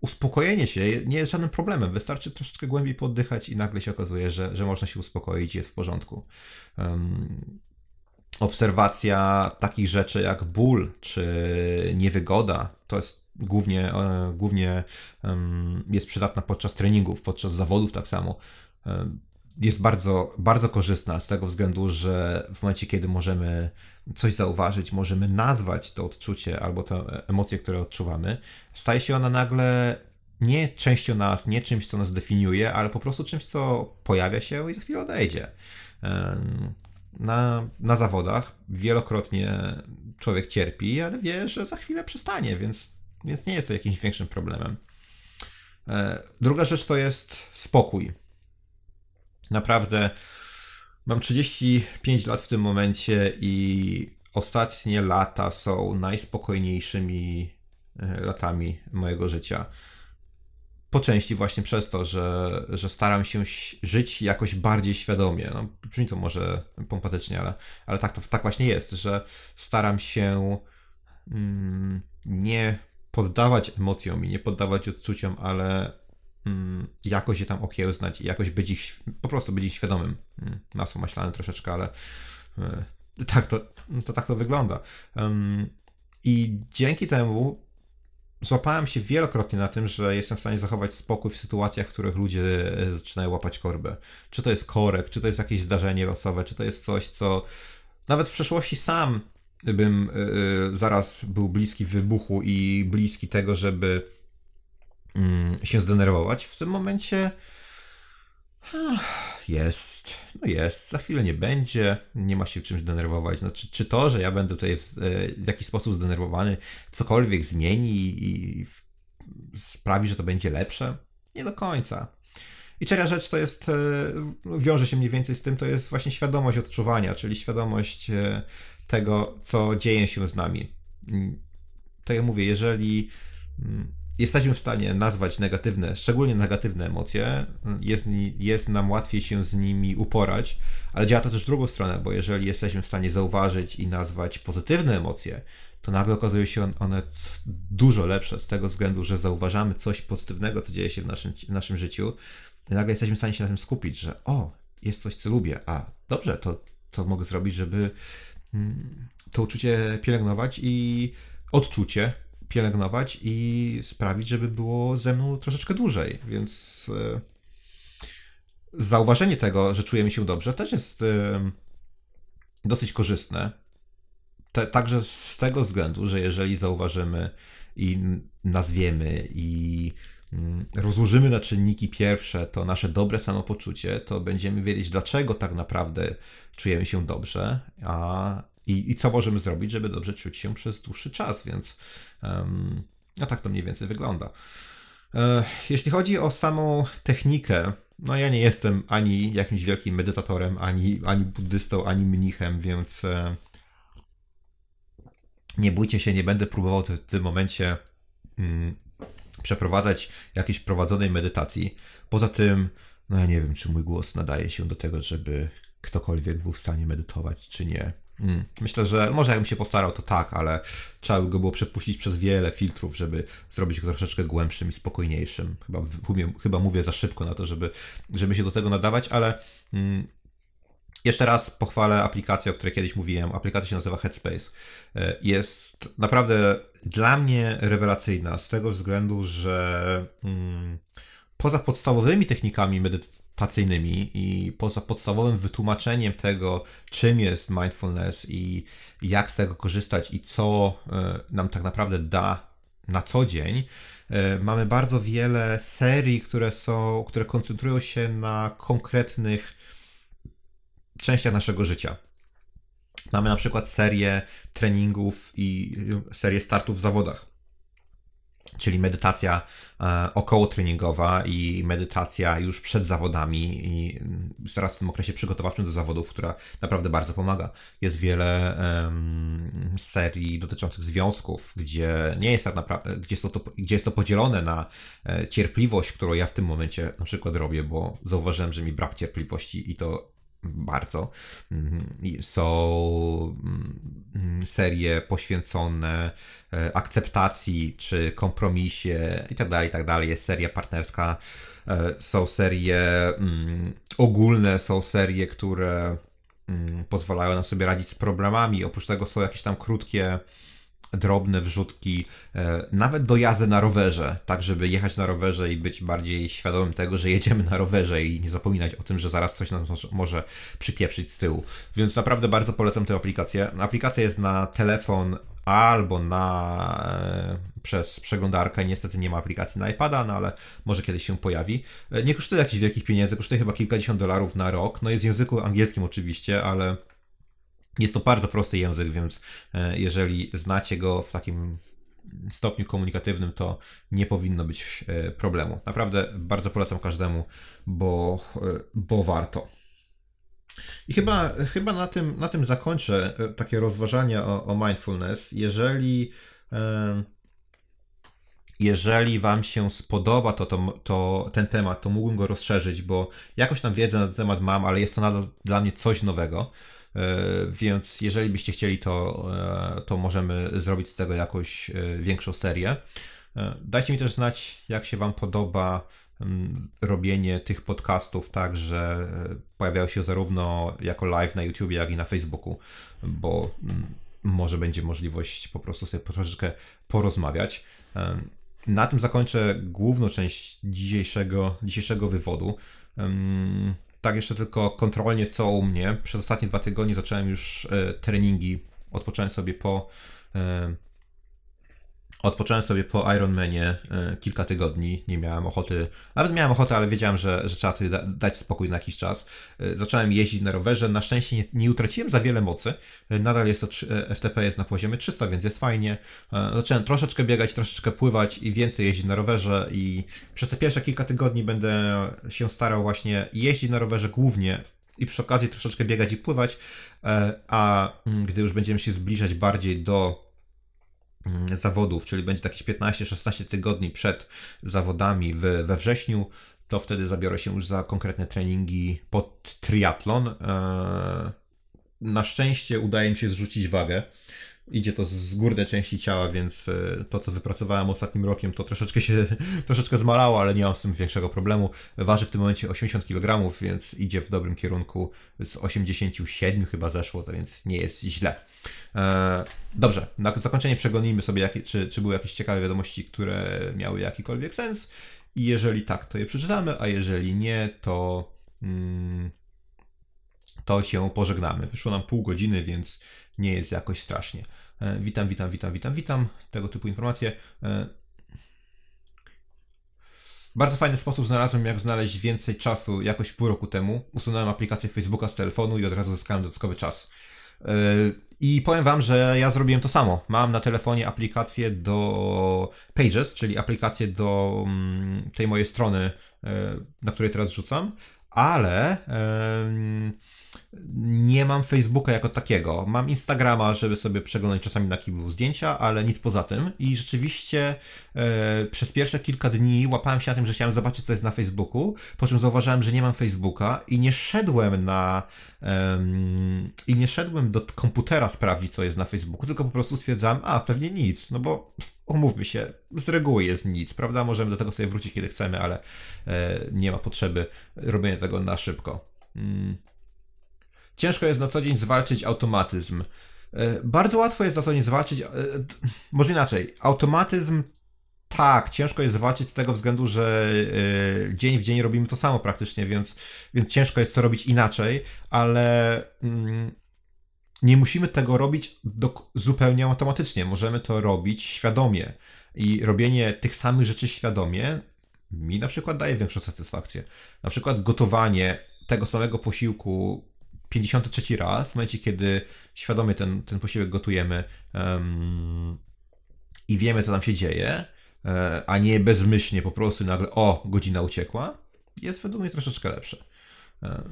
uspokojenie się nie jest żadnym problemem. Wystarczy troszeczkę głębiej poddychać i nagle się okazuje, że, że można się uspokoić jest w porządku. Um, obserwacja takich rzeczy jak ból czy niewygoda to jest głównie, e, głównie jest przydatna podczas treningów, podczas zawodów tak samo. Jest bardzo, bardzo korzystna z tego względu, że w momencie, kiedy możemy coś zauważyć, możemy nazwać to odczucie albo te emocje, które odczuwamy, staje się ona nagle nie częścią nas, nie czymś, co nas definiuje, ale po prostu czymś, co pojawia się i za chwilę odejdzie. Na, na zawodach wielokrotnie człowiek cierpi, ale wie, że za chwilę przestanie, więc, więc nie jest to jakimś większym problemem. E, druga rzecz to jest spokój. Naprawdę mam 35 lat w tym momencie i ostatnie lata są najspokojniejszymi e, latami mojego życia. Po części właśnie przez to, że, że staram się żyć jakoś bardziej świadomie. No, brzmi to może pompatycznie, ale, ale tak, to, tak właśnie jest, że staram się mm, nie poddawać emocjom i nie poddawać odczuciom, ale Mm, jakoś je tam okiełznać i jakoś być ich, po prostu być ich świadomym. Mm, masło maślane troszeczkę, ale e, tak to, to tak to wygląda. I dzięki temu złapałem się wielokrotnie na tym, że jestem w stanie zachować spokój w sytuacjach, w których ludzie e, zaczynają łapać korbę. Czy to jest korek, czy to jest jakieś zdarzenie losowe, czy to jest coś, co nawet w przeszłości sam bym e, zaraz był bliski wybuchu i bliski tego, żeby Mm, się zdenerwować, w tym momencie jest, no jest, za chwilę nie będzie, nie ma się czymś denerwować. Znaczy, czy to, że ja będę tutaj w, e, w jakiś sposób zdenerwowany, cokolwiek zmieni i sprawi, że to będzie lepsze? Nie do końca. I trzecia rzecz to jest, e, wiąże się mniej więcej z tym, to jest właśnie świadomość odczuwania, czyli świadomość e, tego, co dzieje się z nami. Mm, tak jak mówię, jeżeli mm, jesteśmy w stanie nazwać negatywne, szczególnie negatywne emocje, jest, jest nam łatwiej się z nimi uporać, ale działa to też w drugą stronę, bo jeżeli jesteśmy w stanie zauważyć i nazwać pozytywne emocje, to nagle okazują się one dużo lepsze z tego względu, że zauważamy coś pozytywnego, co dzieje się w naszym, w naszym życiu, i nagle jesteśmy w stanie się na tym skupić, że o, jest coś, co lubię, a dobrze, to co mogę zrobić, żeby mm, to uczucie pielęgnować i odczucie pielęgnować i sprawić, żeby było ze mną troszeczkę dłużej. Więc e, zauważenie tego, że czujemy się dobrze, też jest e, dosyć korzystne. Te, także z tego względu, że jeżeli zauważymy i nazwiemy i mm, rozłożymy na czynniki pierwsze to nasze dobre samopoczucie, to będziemy wiedzieć, dlaczego tak naprawdę czujemy się dobrze, a i, i co możemy zrobić, żeby dobrze czuć się przez dłuższy czas, więc um, no tak to mniej więcej wygląda. E, jeśli chodzi o samą technikę, no ja nie jestem ani jakimś wielkim medytatorem, ani, ani buddystą, ani mnichem, więc e, nie bójcie się, nie będę próbował w tym momencie mm, przeprowadzać jakiejś prowadzonej medytacji. Poza tym, no ja nie wiem, czy mój głos nadaje się do tego, żeby ktokolwiek był w stanie medytować, czy nie. Mm. Myślę, że może jakbym się postarał, to tak, ale trzeba by go było przepuścić przez wiele filtrów, żeby zrobić go troszeczkę głębszym i spokojniejszym. Chyba, chyba mówię za szybko na to, żeby, żeby się do tego nadawać, ale mm, jeszcze raz pochwalę aplikację, o której kiedyś mówiłem. Aplikacja się nazywa Headspace. E, jest naprawdę dla mnie rewelacyjna z tego względu, że mm, poza podstawowymi technikami medytacyjnymi i poza podstawowym wytłumaczeniem tego, czym jest mindfulness i jak z tego korzystać i co e, nam tak naprawdę da na co dzień, e, mamy bardzo wiele serii, które są, które koncentrują się na konkretnych częściach naszego życia. Mamy na przykład serię treningów i serię startów w zawodach czyli medytacja e, około treningowa i medytacja już przed zawodami i zaraz w tym okresie przygotowawczym do zawodów, która naprawdę bardzo pomaga. Jest wiele um, serii dotyczących związków, gdzie nie jest tak naprawdę, gdzie jest, to, gdzie jest to podzielone na e, cierpliwość, którą ja w tym momencie na przykład robię, bo zauważyłem, że mi brak cierpliwości i to bardzo. Mhm. Są mm, serie poświęcone e, akceptacji czy kompromisie i tak dalej, i tak. Jest seria partnerska, e, są serie mm, ogólne, są serie, które mm, pozwalają nam sobie radzić z problemami. Oprócz tego są jakieś tam krótkie drobne wrzutki, e, nawet do jazdy na rowerze, tak żeby jechać na rowerze i być bardziej świadomym tego, że jedziemy na rowerze i nie zapominać o tym, że zaraz coś nas może przypieprzyć z tyłu. Więc naprawdę bardzo polecam tę aplikację. Aplikacja jest na telefon albo na e, przez przeglądarkę. Niestety nie ma aplikacji na iPada, no ale może kiedyś się pojawi. E, nie kosztuje jakichś wielkich pieniędzy, kosztuje chyba kilkadziesiąt dolarów na rok. No jest w języku angielskim oczywiście, ale jest to bardzo prosty język, więc e, jeżeli znacie go w takim stopniu komunikatywnym, to nie powinno być e, problemu. Naprawdę bardzo polecam każdemu, bo, e, bo warto. I chyba, chyba na, tym, na tym zakończę takie rozważania o, o mindfulness. Jeżeli, jeżeli Wam się spodoba to, to, to, ten temat, to mógłbym go rozszerzyć, bo jakoś tam wiedzę na ten temat mam, ale jest to nadal dla mnie coś nowego. E, więc jeżeli byście chcieli, to, e, to możemy zrobić z tego jakąś e, większą serię. Dajcie mi też znać, jak się Wam podoba mm, robienie tych podcastów tak, że pojawiają się zarówno jako live na YouTube, jak i na Facebooku, bo mm, może będzie możliwość po prostu sobie troszeczkę porozmawiać. Na tym zakończę główną część dzisiejszego, dzisiejszego wywodu tak jeszcze tylko kontrolnie co u mnie. Przez ostatnie dwa tygodnie zacząłem już e, treningi. Odpocząłem sobie po e, Odpocząłem sobie po Ironmanie e, kilka tygodni, nie miałem ochoty, nawet miałem ochotę, ale wiedziałem, że, że trzeba sobie da, dać spokój na jakiś czas. E, zacząłem jeździć na rowerze, na szczęście nie, nie utraciłem za wiele mocy, e, nadal jest to, FTP jest na poziomie 300, więc jest fajnie. Zacząłem troszeczkę biegać, troszeczkę pływać i więcej jeździć na rowerze i przez te pierwsze kilka tygodni będę się starał właśnie jeździć na rowerze głównie i przy okazji troszeczkę biegać i pływać, a mm, gdy już będziemy się zbliżać bardziej do zawodów, czyli będzie jakieś 15-16 tygodni przed zawodami w, we wrześniu, to wtedy zabiorę się już za konkretne treningi pod triatlon. E, na szczęście udaje mi się zrzucić wagę idzie to z górnej części ciała, więc e, to, co wypracowałem ostatnim rokiem, to troszeczkę się *laughs* troszeczkę zmalało, ale nie mam z tym większego problemu. Waży w tym momencie 80 kg, więc idzie w dobrym kierunku. Z 87 chyba zeszło, to więc nie jest źle. E, dobrze, na zakończenie przeglądnijmy sobie, czy, czy były jakieś ciekawe wiadomości, które miały jakikolwiek sens. I jeżeli tak, to je przeczytamy, a jeżeli nie, to. Mm, to się pożegnamy. Wyszło nam pół godziny, więc nie jest jakoś strasznie. E, witam, witam, witam, witam, witam. Tego typu informacje. E, bardzo fajny sposób znalazłem, jak znaleźć więcej czasu jakoś pół roku temu. Usunąłem aplikację Facebooka z telefonu i od razu zyskałem dodatkowy czas. E, I powiem wam, że ja zrobiłem to samo. Mam na telefonie aplikację do Pages, czyli aplikację do mm, tej mojej strony, e, na której teraz rzucam, ale nie mam Facebooka jako takiego. Mam Instagrama, żeby sobie przeglądać czasami na kiblu zdjęcia, ale nic poza tym. I rzeczywiście e, przez pierwsze kilka dni łapałem się na tym, że chciałem zobaczyć, co jest na Facebooku, po czym zauważyłem, że nie mam Facebooka i nie szedłem na e, i nie szedłem do komputera sprawdzić, co jest na Facebooku, tylko po prostu stwierdzałem, a pewnie nic, no bo umówmy się, z reguły jest nic, prawda? Możemy do tego sobie wrócić, kiedy chcemy, ale e, nie ma potrzeby robienia tego na szybko. Mm. Ciężko jest na co dzień zwalczyć automatyzm. E, bardzo łatwo jest na co dzień zwalczyć, e, może inaczej, automatyzm tak, ciężko jest zwalczyć z tego względu, że e, dzień w dzień robimy to samo praktycznie, więc, więc ciężko jest to robić inaczej, ale mm, nie musimy tego robić do, zupełnie automatycznie. Możemy to robić świadomie. I robienie tych samych rzeczy świadomie mi na przykład daje większą satysfakcję. Na przykład gotowanie tego samego posiłku 53 raz, w momencie, kiedy świadomie ten, ten posiłek gotujemy um, i wiemy, co tam się dzieje, e, a nie bezmyślnie po prostu nagle, o, godzina uciekła, jest według mnie troszeczkę lepsze. E,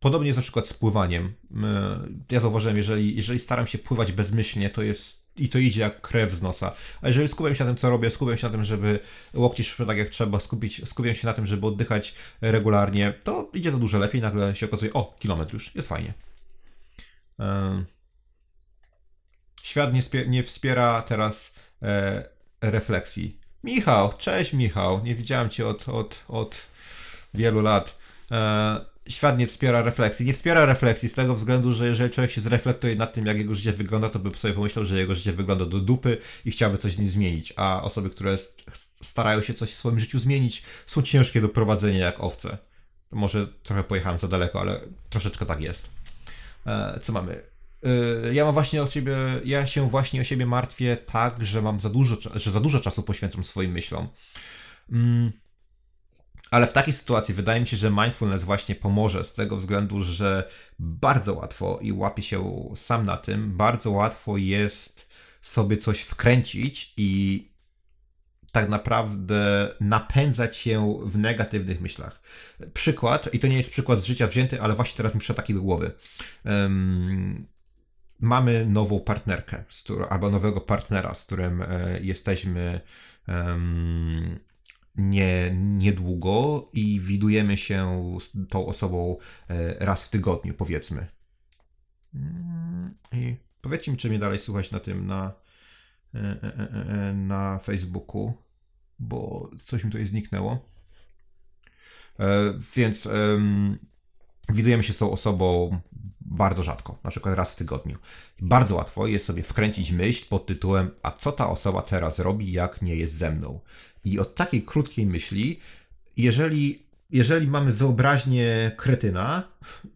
podobnie jest na przykład z pływaniem. E, ja zauważyłem, jeżeli, jeżeli staram się pływać bezmyślnie, to jest i to idzie jak krew z nosa. A jeżeli skupiam się na tym, co robię, skupiam się na tym, żeby łokci szły tak jak trzeba, skupić, skupiam się na tym, żeby oddychać regularnie, to idzie to dużo lepiej. Nagle się okazuje, o, kilometr już, jest fajnie. Świat nie, nie wspiera teraz e, refleksji. Michał, cześć Michał, nie widziałem cię od, od, od wielu lat. E, świat nie wspiera refleksji. Nie wspiera refleksji z tego względu, że jeżeli człowiek się zreflektuje nad tym, jak jego życie wygląda, to by sobie pomyślał, że jego życie wygląda do dupy i chciałby coś z nim zmienić. A osoby, które starają się coś w swoim życiu zmienić, są ciężkie do prowadzenia jak owce. Może trochę pojechałem za daleko, ale troszeczkę tak jest. E, co mamy? E, ja mam właśnie o siebie, ja się właśnie o siebie martwię tak, że mam za dużo, że za dużo czasu poświęcam swoim myślom. Ale w takiej sytuacji wydaje mi się, że mindfulness właśnie pomoże z tego względu, że bardzo łatwo i łapie się sam na tym, bardzo łatwo jest sobie coś wkręcić i tak naprawdę napędzać się w negatywnych myślach. Przykład, i to nie jest przykład z życia wzięty, ale właśnie teraz mi przyszedł taki do głowy. Um, mamy nową partnerkę, albo nowego partnera, z którym e, jesteśmy um, nie, niedługo i widujemy się z tą osobą e, raz w tygodniu, powiedzmy. Mm, I powiedzcie mi, czy mnie dalej słuchać na tym, na, e, e, na Facebooku, bo coś mi tutaj zniknęło. Więc widujemy się z tą osobą bardzo rzadko, na przykład raz w tygodniu. Bardzo łatwo jest sobie wkręcić myśl pod tytułem: A co ta osoba teraz robi, jak nie jest ze mną? I od takiej krótkiej myśli, jeżeli, jeżeli mamy wyobraźnię kretyna,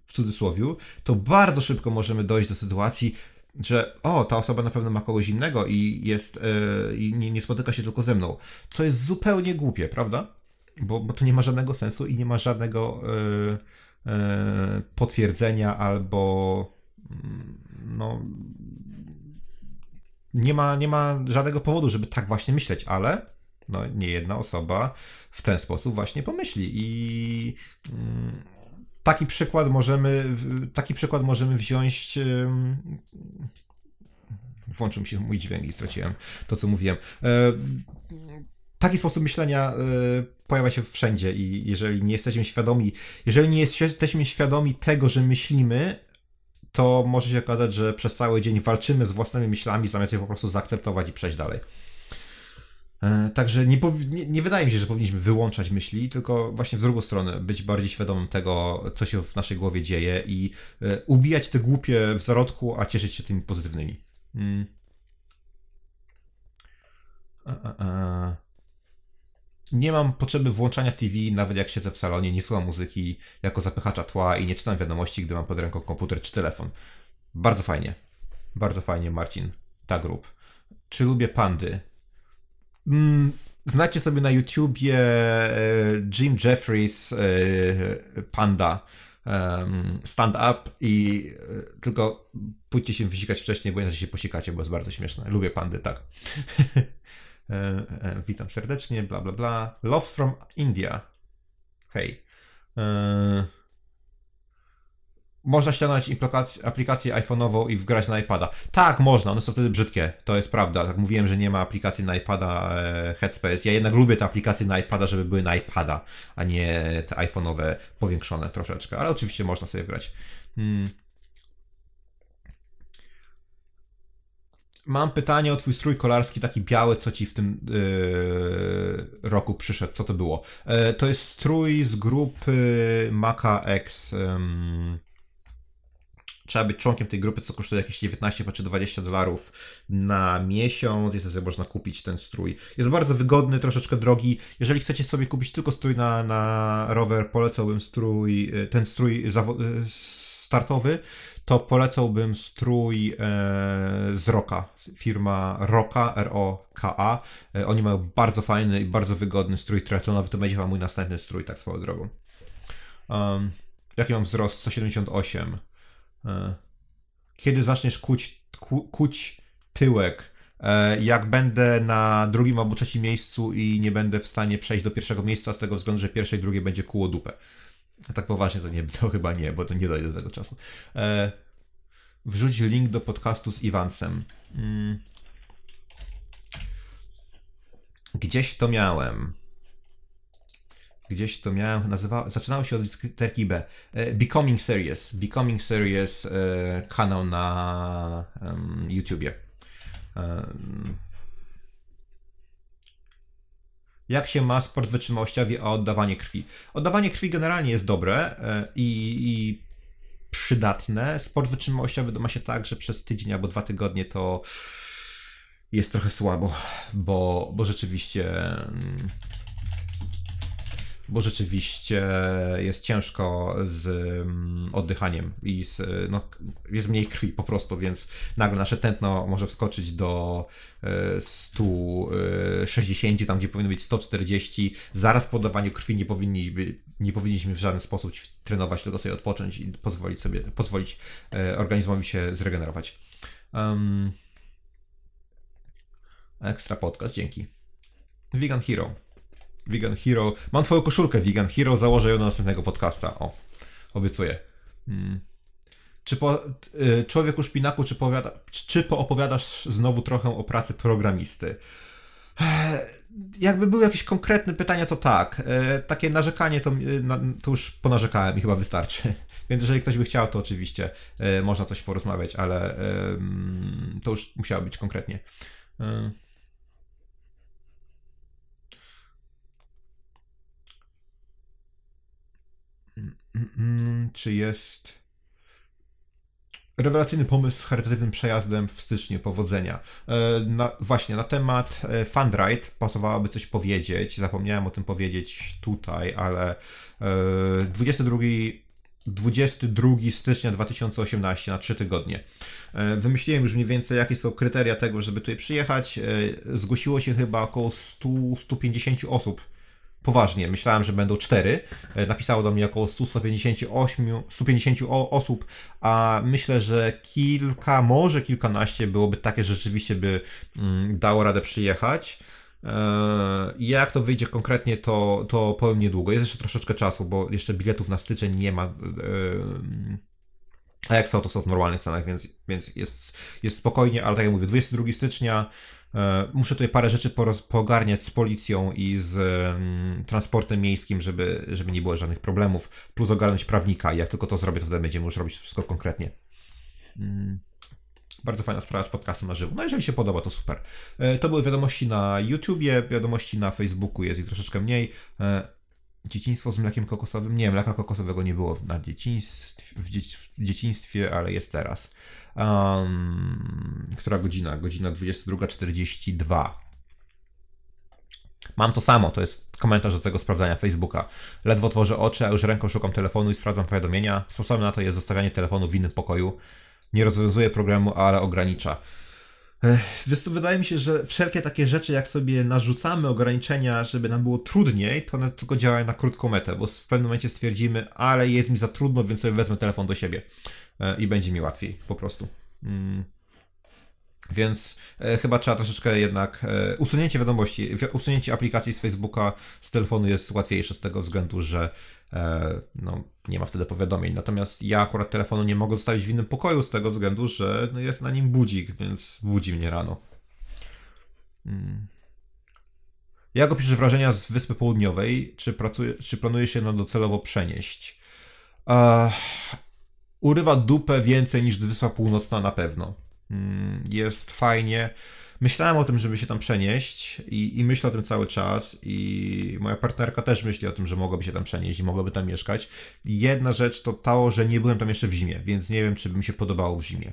w cudzysłowie, to bardzo szybko możemy dojść do sytuacji, że o, ta osoba na pewno ma kogoś innego i jest yy, i nie, spotyka się tylko ze mną. Co jest zupełnie głupie, prawda? Bo, bo to nie ma żadnego sensu i nie ma żadnego yy, yy, potwierdzenia albo mm, no nie ma, nie ma żadnego powodu, żeby tak właśnie myśleć, ale no, nie jedna osoba w ten sposób właśnie pomyśli. I mm, taki przykład możemy, taki przykład możemy wziąć. Włączył mi się mój dźwięk i straciłem to, co mówiłem. E, taki sposób myślenia e, pojawia się wszędzie i jeżeli nie jesteśmy świadomi, jeżeli nie jesteśmy świadomi tego, że myślimy, to może się okazać, że przez cały dzień walczymy z własnymi myślami, zamiast je po prostu zaakceptować i przejść dalej. E, także nie, nie, nie, wydaje mi się, że powinniśmy wyłączać myśli, tylko właśnie w drugą stronę być bardziej świadomym tego, co się w naszej głowie dzieje i e, ubijać te głupie w zarodku, a cieszyć się tymi pozytywnymi. Mm. A, a, nie mam potrzeby włączania TV, nawet jak siedzę w salonie, nie słucham muzyki jako zapychacza tła i nie czytam wiadomości, gdy mam pod ręką komputer czy telefon. Bardzo fajnie. Bardzo fajnie, Marcin. Ta grup. Czy lubię pandy? Mm, znacie sobie na YouTubie e, Jim Jeffries e, Panda. stand up i y, tylko pójdźcie się wysikać wcześniej, bo inaczej się posikacie, bo jest bardzo śmieszne. Lubię pandy, tak. *laughs* e, e, witam serdecznie, bla bla bla. Love from India. Hej. Można ściągnąć aplikację iPhone'ową i wgrać na iPada. Tak, można, one są wtedy brzydkie, to jest prawda. Tak mówiłem, że nie ma aplikacji na iPada e, Headspace. Ja jednak lubię te aplikacje na iPada, żeby były na iPada, a nie te iPhone'owe powiększone troszeczkę, ale oczywiście można sobie wgrać. Hmm. Mam pytanie o twój strój kolarski, taki biały, co ci w tym yy, roku przyszedł. Co to było? Yy, to jest strój z grupy Maca X. Yy, trzeba być członkiem tej grupy, co kosztuje jakieś 19 czy 20 dolarów na miesiąc. Jest sobie można kupić ten strój. Jest bardzo wygodny, troszeczkę drogi. Jeżeli chcecie sobie kupić tylko strój na, na rower, polecałbym strój, y, ten strój y, startowy, to polecałbym strój e, z Roka. Firma Roka, R-O-K-A. E, oni mają bardzo fajny i bardzo wygodny strój triathlonowy. To będzie mój następny strój, tak swoją drogą. Um, jaki mam wzrost? 178. E, kiedy zaczniesz kuć, ku, kuć tyłek? E, jak będę na drugim albo trzecim miejscu i nie będę w stanie przejść do pierwszego miejsca z tego względu, że pierwsze i drugie będzie kuło dupę. A tak poważnie to, nie, *laughs* to chyba nie, bo to nie dojdę do tego czasu. E, wrzuć link do podcastu z Iwansem. Mm. Gdzieś to miałem. Gdzieś to miałem, nazywa, zaczynało się od literki B. E, Becoming Serious. Becoming Serious e, kanał na YouTubie. Jak się ma sport wytrzymałościowy, a oddawanie krwi? Oddawanie krwi generalnie jest dobre e, i, i przydatne. Sport wytrzymałościowy ma się tak, że przez tydzień albo dwa tygodnie to jest trochę słabo, bo, bo rzeczywiście. Bo rzeczywiście jest ciężko z mm, oddychaniem i z, no, jest mniej krwi po prostu, więc nagle nasze tętno może wskoczyć do 160, e, tam gdzie powinno być 140. Zaraz po oddawaniu krwi nie powinniśmy, nie powinniśmy w żaden sposób trenować, tylko sobie odpocząć i pozwolić sobie, pozwolić organizmowi się zregenerować. Um, ekstra podcast, dzięki. Vegan Hero. Vegan Hero. Mam twoją koszulkę Vegan Hero, założę ją do następnego podcasta. O, obiecuję. Hmm. Czy po, y, człowieku szpinaku, czy, powiada, czy poopowiadasz znowu trochę o pracy programisty? Jakby były jakieś konkretne pytania, to tak. E, takie narzekanie to, y, to już ponarzekałem i chyba wystarczy. *laughs* Więc jeżeli ktoś by chciał, to oczywiście e, można coś porozmawiać, ale to już musiało być konkretnie. Czy jest rewelacyjny pomysł z charytatywnym przejazdem w styczniu, powodzenia. E, na, właśnie, na temat e, Fundride pasowałoby coś powiedzieć, zapomniałem o tym powiedzieć tutaj, ale 22 e, 22 stycznia 2018 na 3 tygodnie. Wymyśliłem już mniej więcej, jakie są kryteria tego, żeby tutaj przyjechać. Zgłosiło się chyba około 100-150 osób poważnie. Myślałem, że będą cztery. E, napisało do mnie około 100-158 150 osób, a myślę, że kilka, może kilkanaście byłoby takie, że rzeczywiście by mm, dało radę przyjechać. E, jak to wyjdzie konkretnie, to, to powiem niedługo. Jest jeszcze troszeczkę czasu, bo jeszcze biletów na styczeń nie ma. E, a jak są, to są w normalnych cenach, więc, więc jest, jest spokojnie, ale tak jak mówię, 22 stycznia muszę tutaj parę rzeczy pogarniać z policją i z um, transportem miejskim, żeby, żeby nie było żadnych problemów, plus ogarnąć prawnika i jak tylko to zrobię, to wtedy będziemy już robić wszystko konkretnie. Mm. Bardzo fajna sprawa z podcastem na żywo. No jeżeli się podoba, to super. E, to były wiadomości na YouTubie, wiadomości na Facebooku jest ich troszeczkę mniej. E, dzieciństwo z mlekiem kokosowym? Nie, mleka kokosowego nie było na dzieciństwie, w, w dzieciństwie, ale jest teraz. Um, która godzina? Godzina 22.42. Mam to samo, to jest komentarz do tego sprawdzania Facebooka. Ledwo tworzę oczy, a już ręką szukam telefonu i sprawdzam powiadomienia. Sposobem na to jest zostawianie telefonu w innym pokoju. Nie rozwiązuje problemu, ale ogranicza. Wiesz wydaje mi się, że wszelkie takie rzeczy, jak sobie narzucamy ograniczenia, żeby nam było trudniej, to one tylko działają na krótką metę, bo w pewnym momencie stwierdzimy, ale jest mi za trudno, więc sobie wezmę telefon do siebie e, i będzie mi łatwiej, po prostu. Mm. Więc e, chyba trzeba troszeczkę jednak. E, usunięcie wiadomości, usunięcie aplikacji z Facebooka z telefonu jest łatwiejsze z tego względu, że e, no, nie ma wtedy powiadomień. Natomiast ja akurat telefonu nie mogę zostawić w innym pokoju z tego względu, że no, jest na nim budzik, więc budzi mnie rano. Hmm. Jak opiszesz wrażenia z Wyspy Południowej? Czy, pracuje, czy planujesz się nam docelowo przenieść? Uh, urywa dupę więcej niż Wyspa Północna na pewno. Mm, jest fajnie. Myślałem o tym, żeby się tam przenieść i, i, myślę o tym cały czas i moja partnerka też myśli o tym, że mogłaby się tam przenieść i mogłaby tam mieszkać. Jedna rzecz to to, że nie byłem tam jeszcze w zimie, więc nie wiem, czy by mi się podobało w zimie.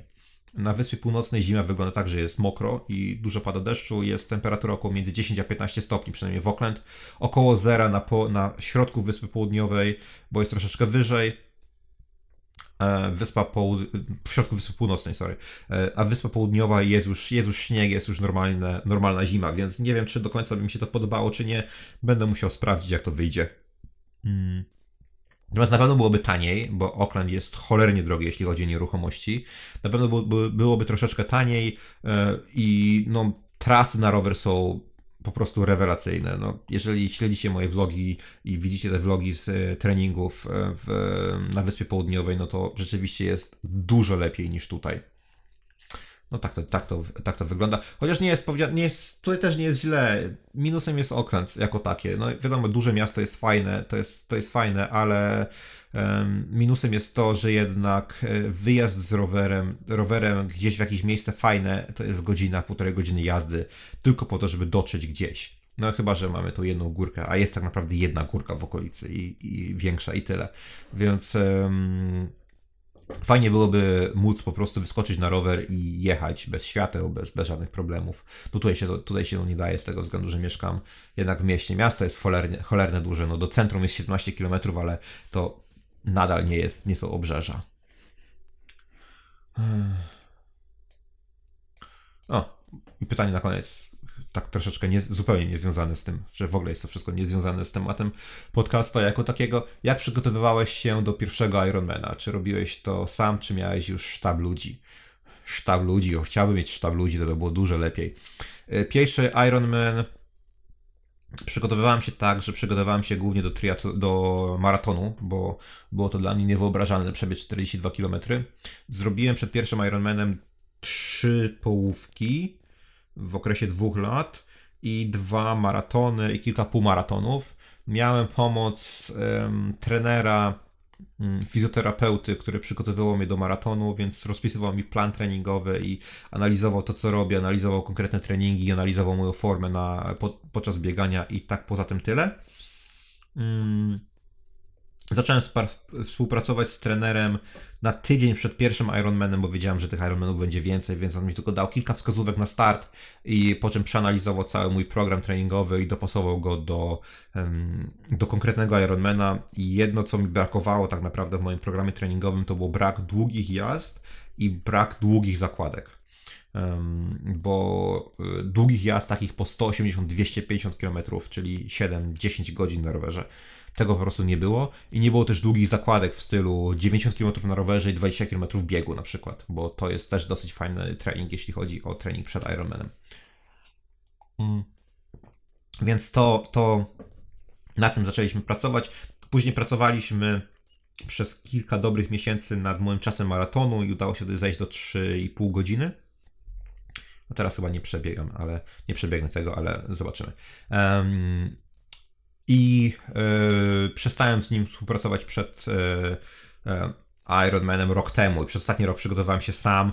Na Wyspie Północnej zima wygląda tak, że jest mokro i dużo pada deszczu, jest temperatura około między 10 a 15 stopni, przynajmniej w Auckland, około zera na, po, na środku Wyspy Południowej, bo jest troszeczkę wyżej, wyspa Połud... w środku Wyspy Północnej, sorry, e, a Wyspa Południowa jest już, jest już śnieg, jest już normalne, normalna zima, więc nie wiem, czy do końca by mi się to podobało, czy nie. Będę musiał sprawdzić, jak to wyjdzie. Hmm. Natomiast na pewno byłoby taniej, bo Auckland jest cholernie drogi, jeśli chodzi o nieruchomości. Na pewno byłoby, byłoby troszeczkę taniej e, i no, trasy na rower są po prostu rewelacyjne. No, jeżeli śledzicie moje vlogi i widzicie te vlogi z e, treningów e, w, na Wyspie Południowej, no to rzeczywiście jest dużo lepiej niż tutaj. No tak to, tak to, tak to wygląda. Chociaż nie jest, nie jest, tutaj też nie jest źle. Minusem jest okręt jako takie. No wiadomo, duże miasto jest fajne, to jest, to jest fajne, ale um, minusem jest to, że jednak e, wyjazd z rowerem, rowerem gdzieś w jakieś miejsce fajne, to jest godzina, półtorej godziny jazdy, tylko po to, żeby dotrzeć gdzieś. No chyba, że mamy tu jedną górkę, a jest tak naprawdę jedna górka w okolicy i, i większa i tyle. Więc... Um, Fajnie byłoby móc po prostu wyskoczyć na rower i jechać bez świateł, bez, bez żadnych problemów. No tutaj się, tutaj się to nie daje z tego względu, że mieszkam jednak w mieście. Miasto jest cholerne, cholerne duże, no do centrum jest 17 km, ale to nadal nie jest, nie są obrzeża. O, i pytanie na koniec tak troszeczkę nie, zupełnie niezwiązane z tym, że w ogóle jest to wszystko niezwiązane z tematem podcasta jako takiego. Jak przygotowywałeś się do pierwszego Ironmana? Czy robiłeś to sam, czy miałeś już sztab ludzi? Sztab ludzi, o, chciałbym mieć sztab ludzi, to by było dużo lepiej. E, pierwszy Ironman przygotowywałem się tak, że przygotowałem się głównie do, triatl- do maratonu, bo było to dla mnie niewyobrażalne przebiec 42 km. Zrobiłem przed pierwszym Ironmanem trzy połówki, w okresie dwóch lat i dwa maratony i kilka półmaratonów. Miałem pomoc um, trenera, um, fizjoterapeuty, który przygotowywał mnie do maratonu, więc rozpisywał mi plan treningowy i analizował to, co robię, analizował konkretne treningi, analizował moją formę na, po, podczas biegania i tak poza tym tyle. Um, Zacząłem współpracować z trenerem na tydzień przed pierwszym Ironmanem, bo wiedziałem, że tych Ironmanów będzie więcej, więc on mi tylko dał kilka wskazówek na start i po czym przeanalizował cały mój program treningowy i dopasował go do, do konkretnego Ironmana. I jedno, co mi brakowało tak naprawdę w moim programie treningowym, to był brak długich jazd i brak długich zakładek. Bo y, długich jazd takich po 180-250 km, czyli 7-10 godzin na rowerze tego po prostu nie było i nie było też długich zakładek w stylu 90 km na rowerze i 20 km biegu na przykład, bo to jest też dosyć fajny trening, jeśli chodzi o trening przed Ironmanem. Mm. Więc to, to na tym zaczęliśmy pracować. Później pracowaliśmy przez kilka dobrych miesięcy nad moim czasem maratonu i udało się zejść do 3,5 godziny. No teraz chyba nie przebiegam, ale nie przebiegnę tego, ale zobaczymy. I e, przestałem z nim współpracować przed e, e, Ironmanem rok temu i przez ostatni rok przygotowałem się sam.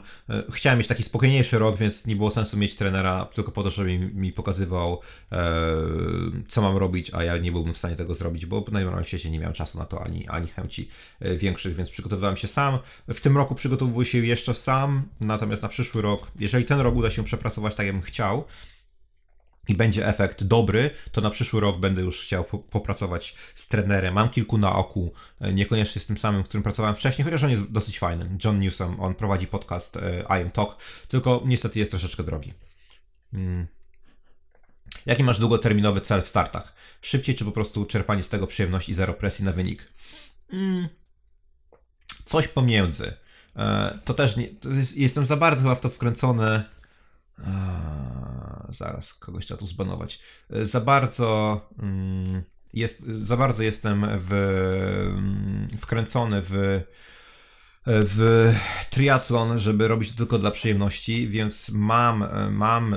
Chciałem mieć taki spokojniejszy rok, więc nie było sensu mieć trenera tylko po to, żeby mi, mi pokazywał, co mam robić, a ja nie byłbym w stanie tego zrobić, bo na normalnym świecie nie miałem czasu na to ani, ani chęci większych, więc przygotowywałem się sam. W tym roku przygotowuję się jeszcze sam, natomiast na przyszły rok, jeżeli ten rok uda się przepracować tak, jakbym chciał, i będzie efekt dobry, to na przyszły rok będę już chciał popracować z trenerem. Mam kilku na oku, e, niekoniecznie z tym samym, którym pracowałem wcześniej, chociaż on jest dosyć fajny. John Newsom, on prowadzi podcast e, I Am Talk, tylko niestety jest troszeczkę drogi. Hmm. Jaki masz długoterminowy cel w startach? Szybciej czy po prostu czerpanie z tego przyjemności i zero presji na wynik? Hmm. Coś pomiędzy. E, to też nie, to jest, jestem za bardzo w to wkręcony zaraz, kogoś trzeba tu zbanować. Za bardzo mm, jest, za bardzo jestem w, mm, wkręcony w w triatlon, żeby robić to tylko dla przyjemności, więc mam, mam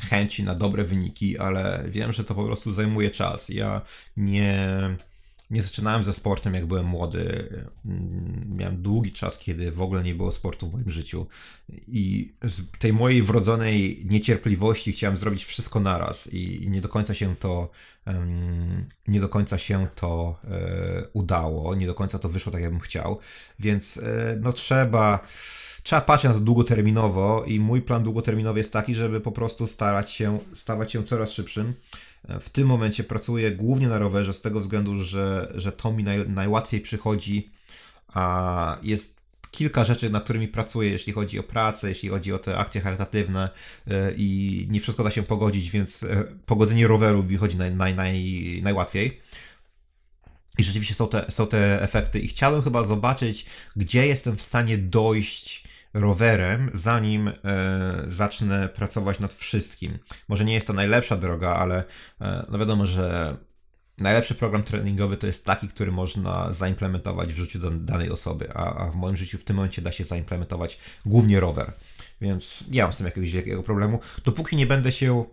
chęci na dobre wyniki, ale wiem, że to po prostu zajmuje czas. Ja nie nie zaczynałem ze sportem, jak byłem młody. Miałem długi czas, kiedy w ogóle nie było sportu w moim życiu. I z tej mojej wrodzonej niecierpliwości chciałem zrobić wszystko naraz i nie do końca się to nie do końca się to e, udało, nie do końca to wyszło tak, jakbym chciał. Więc e, no trzeba trzeba patrzeć na to długoterminowo i mój plan długoterminowy jest taki, żeby po prostu starać się stawać się coraz szybszym w tym momencie pracuję głównie na rowerze z tego względu, że, że to mi naj, najłatwiej przychodzi, a jest kilka rzeczy, nad którymi pracuję, jeśli chodzi o pracę, jeśli chodzi o te akcje charytatywne e, i nie wszystko da się pogodzić, więc e, pogodzenie roweru wychodzi naj, naj, naj, najłatwiej. I rzeczywiście są te, są te efekty. I chciałem chyba zobaczyć, gdzie jestem w stanie dojść rowerem, zanim e, zacznę pracować nad wszystkim. Może nie jest to najlepsza droga, ale e, no wiadomo, że najlepszy program treningowy to jest taki, który można zaimplementować w życiu danej osoby, a, a w moim życiu w tym momencie da się zaimplementować głównie rower. Więc nie mam z tym jakiegoś wielkiego problemu. Dopóki nie będę się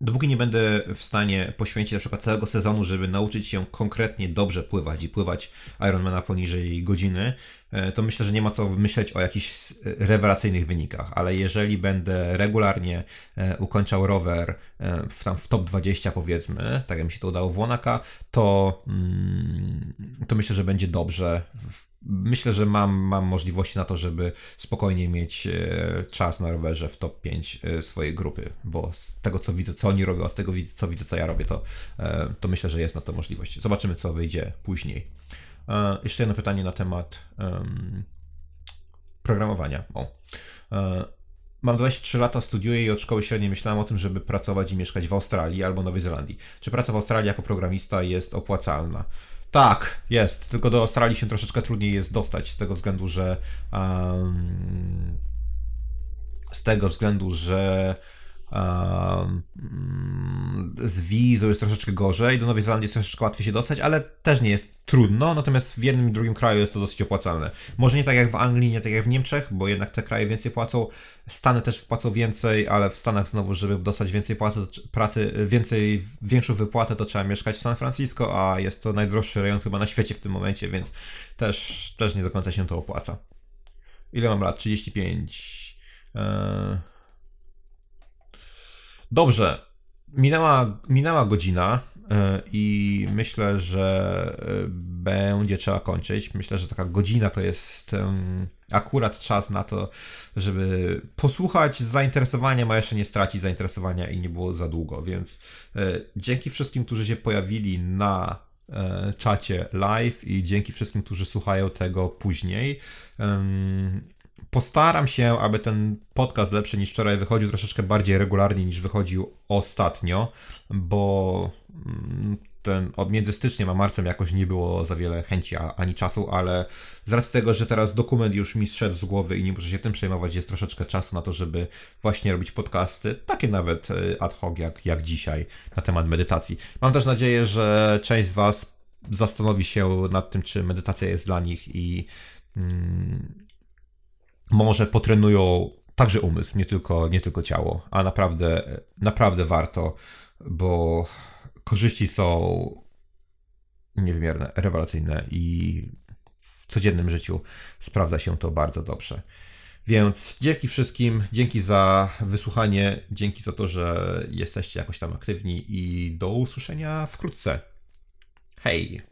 dopóki nie będę w stanie poświęcić na przykład całego sezonu, żeby nauczyć się konkretnie dobrze pływać i pływać Ironmana poniżej godziny, e, to myślę, że nie ma co myśleć o jakichś rewelacyjnych wynikach, ale jeżeli będę regularnie e, ukończał rower e, w, tam w top 20 powiedzmy, tak jak mi się to udało w Łonaka, to, mm, to myślę, że będzie dobrze myślę, że mam, mam możliwości na to, żeby spokojnie mieć e, czas na rowerze w top 5 e, swojej grupy, bo z tego co widzę, co oni robią, a z tego co widzę, co ja robię, to, e, to myślę, że jest na to możliwość. Zobaczymy, co wyjdzie później. Jeszcze jedno pytanie na temat um, programowania. O. Mam 23 lata, studiuję i od szkoły średniej myślałem o tym, żeby pracować i mieszkać w Australii albo Nowej Zelandii. Czy praca w Australii jako programista jest opłacalna? Tak, jest. Tylko do Australii się troszeczkę trudniej jest dostać z tego względu, że um, z tego względu, że z wizą jest troszeczkę gorzej, do Nowej Zelandii jest troszeczkę łatwiej się dostać, ale też nie jest trudno, natomiast w jednym i drugim kraju jest to dosyć opłacalne. Może nie tak jak w Anglii, nie tak jak w Niemczech, bo jednak te kraje więcej płacą, Stany też płacą więcej, ale w Stanach znowu, żeby dostać więcej płacy, pracy, więcej, większą wypłatę, to trzeba mieszkać w San Francisco, a jest to najdroższy rejon chyba na świecie w tym momencie, więc też, też nie do końca się to opłaca. Ile mam lat? 35. Eee... Dobrze. Minęła, minęła godzina e, i myślę, że e, będzie trzeba kończyć. Myślę, że taka godzina to jest akurat czas na to, żeby posłuchać z zainteresowaniem, a jeszcze nie stracić zainteresowania i nie było za długo. Więc e, dzięki wszystkim, którzy się pojawili na czacie live i dzięki wszystkim, którzy słuchają tego później postaram się, aby ten podcast lepszy niż wczoraj wychodził troszeczkę bardziej regularnie niż wychodził ostatnio, bo mm, ten od między styczniem a marcem jakoś nie było za wiele chęci ani czasu, ale z racji tego, że teraz dokument już mi zszedł z głowy i nie muszę się tym przejmować, jest troszeczkę czasu na to, żeby właśnie robić podcasty, takie nawet y, ad hoc jak, jak dzisiaj na temat medytacji. Mam też nadzieję, że część z Was zastanowi się nad tym, czy medytacja jest dla nich i mm, może potrenują także umysł, nie tylko, nie tylko ciało, a naprawdę, naprawdę warto, bo korzyści są niewymierne, rewelacyjne i w codziennym życiu sprawdza się to bardzo dobrze. Więc dzięki wszystkim, dzięki za wysłuchanie, dzięki za to, że jesteście jakoś tam aktywni i do usłyszenia wkrótce. Hej!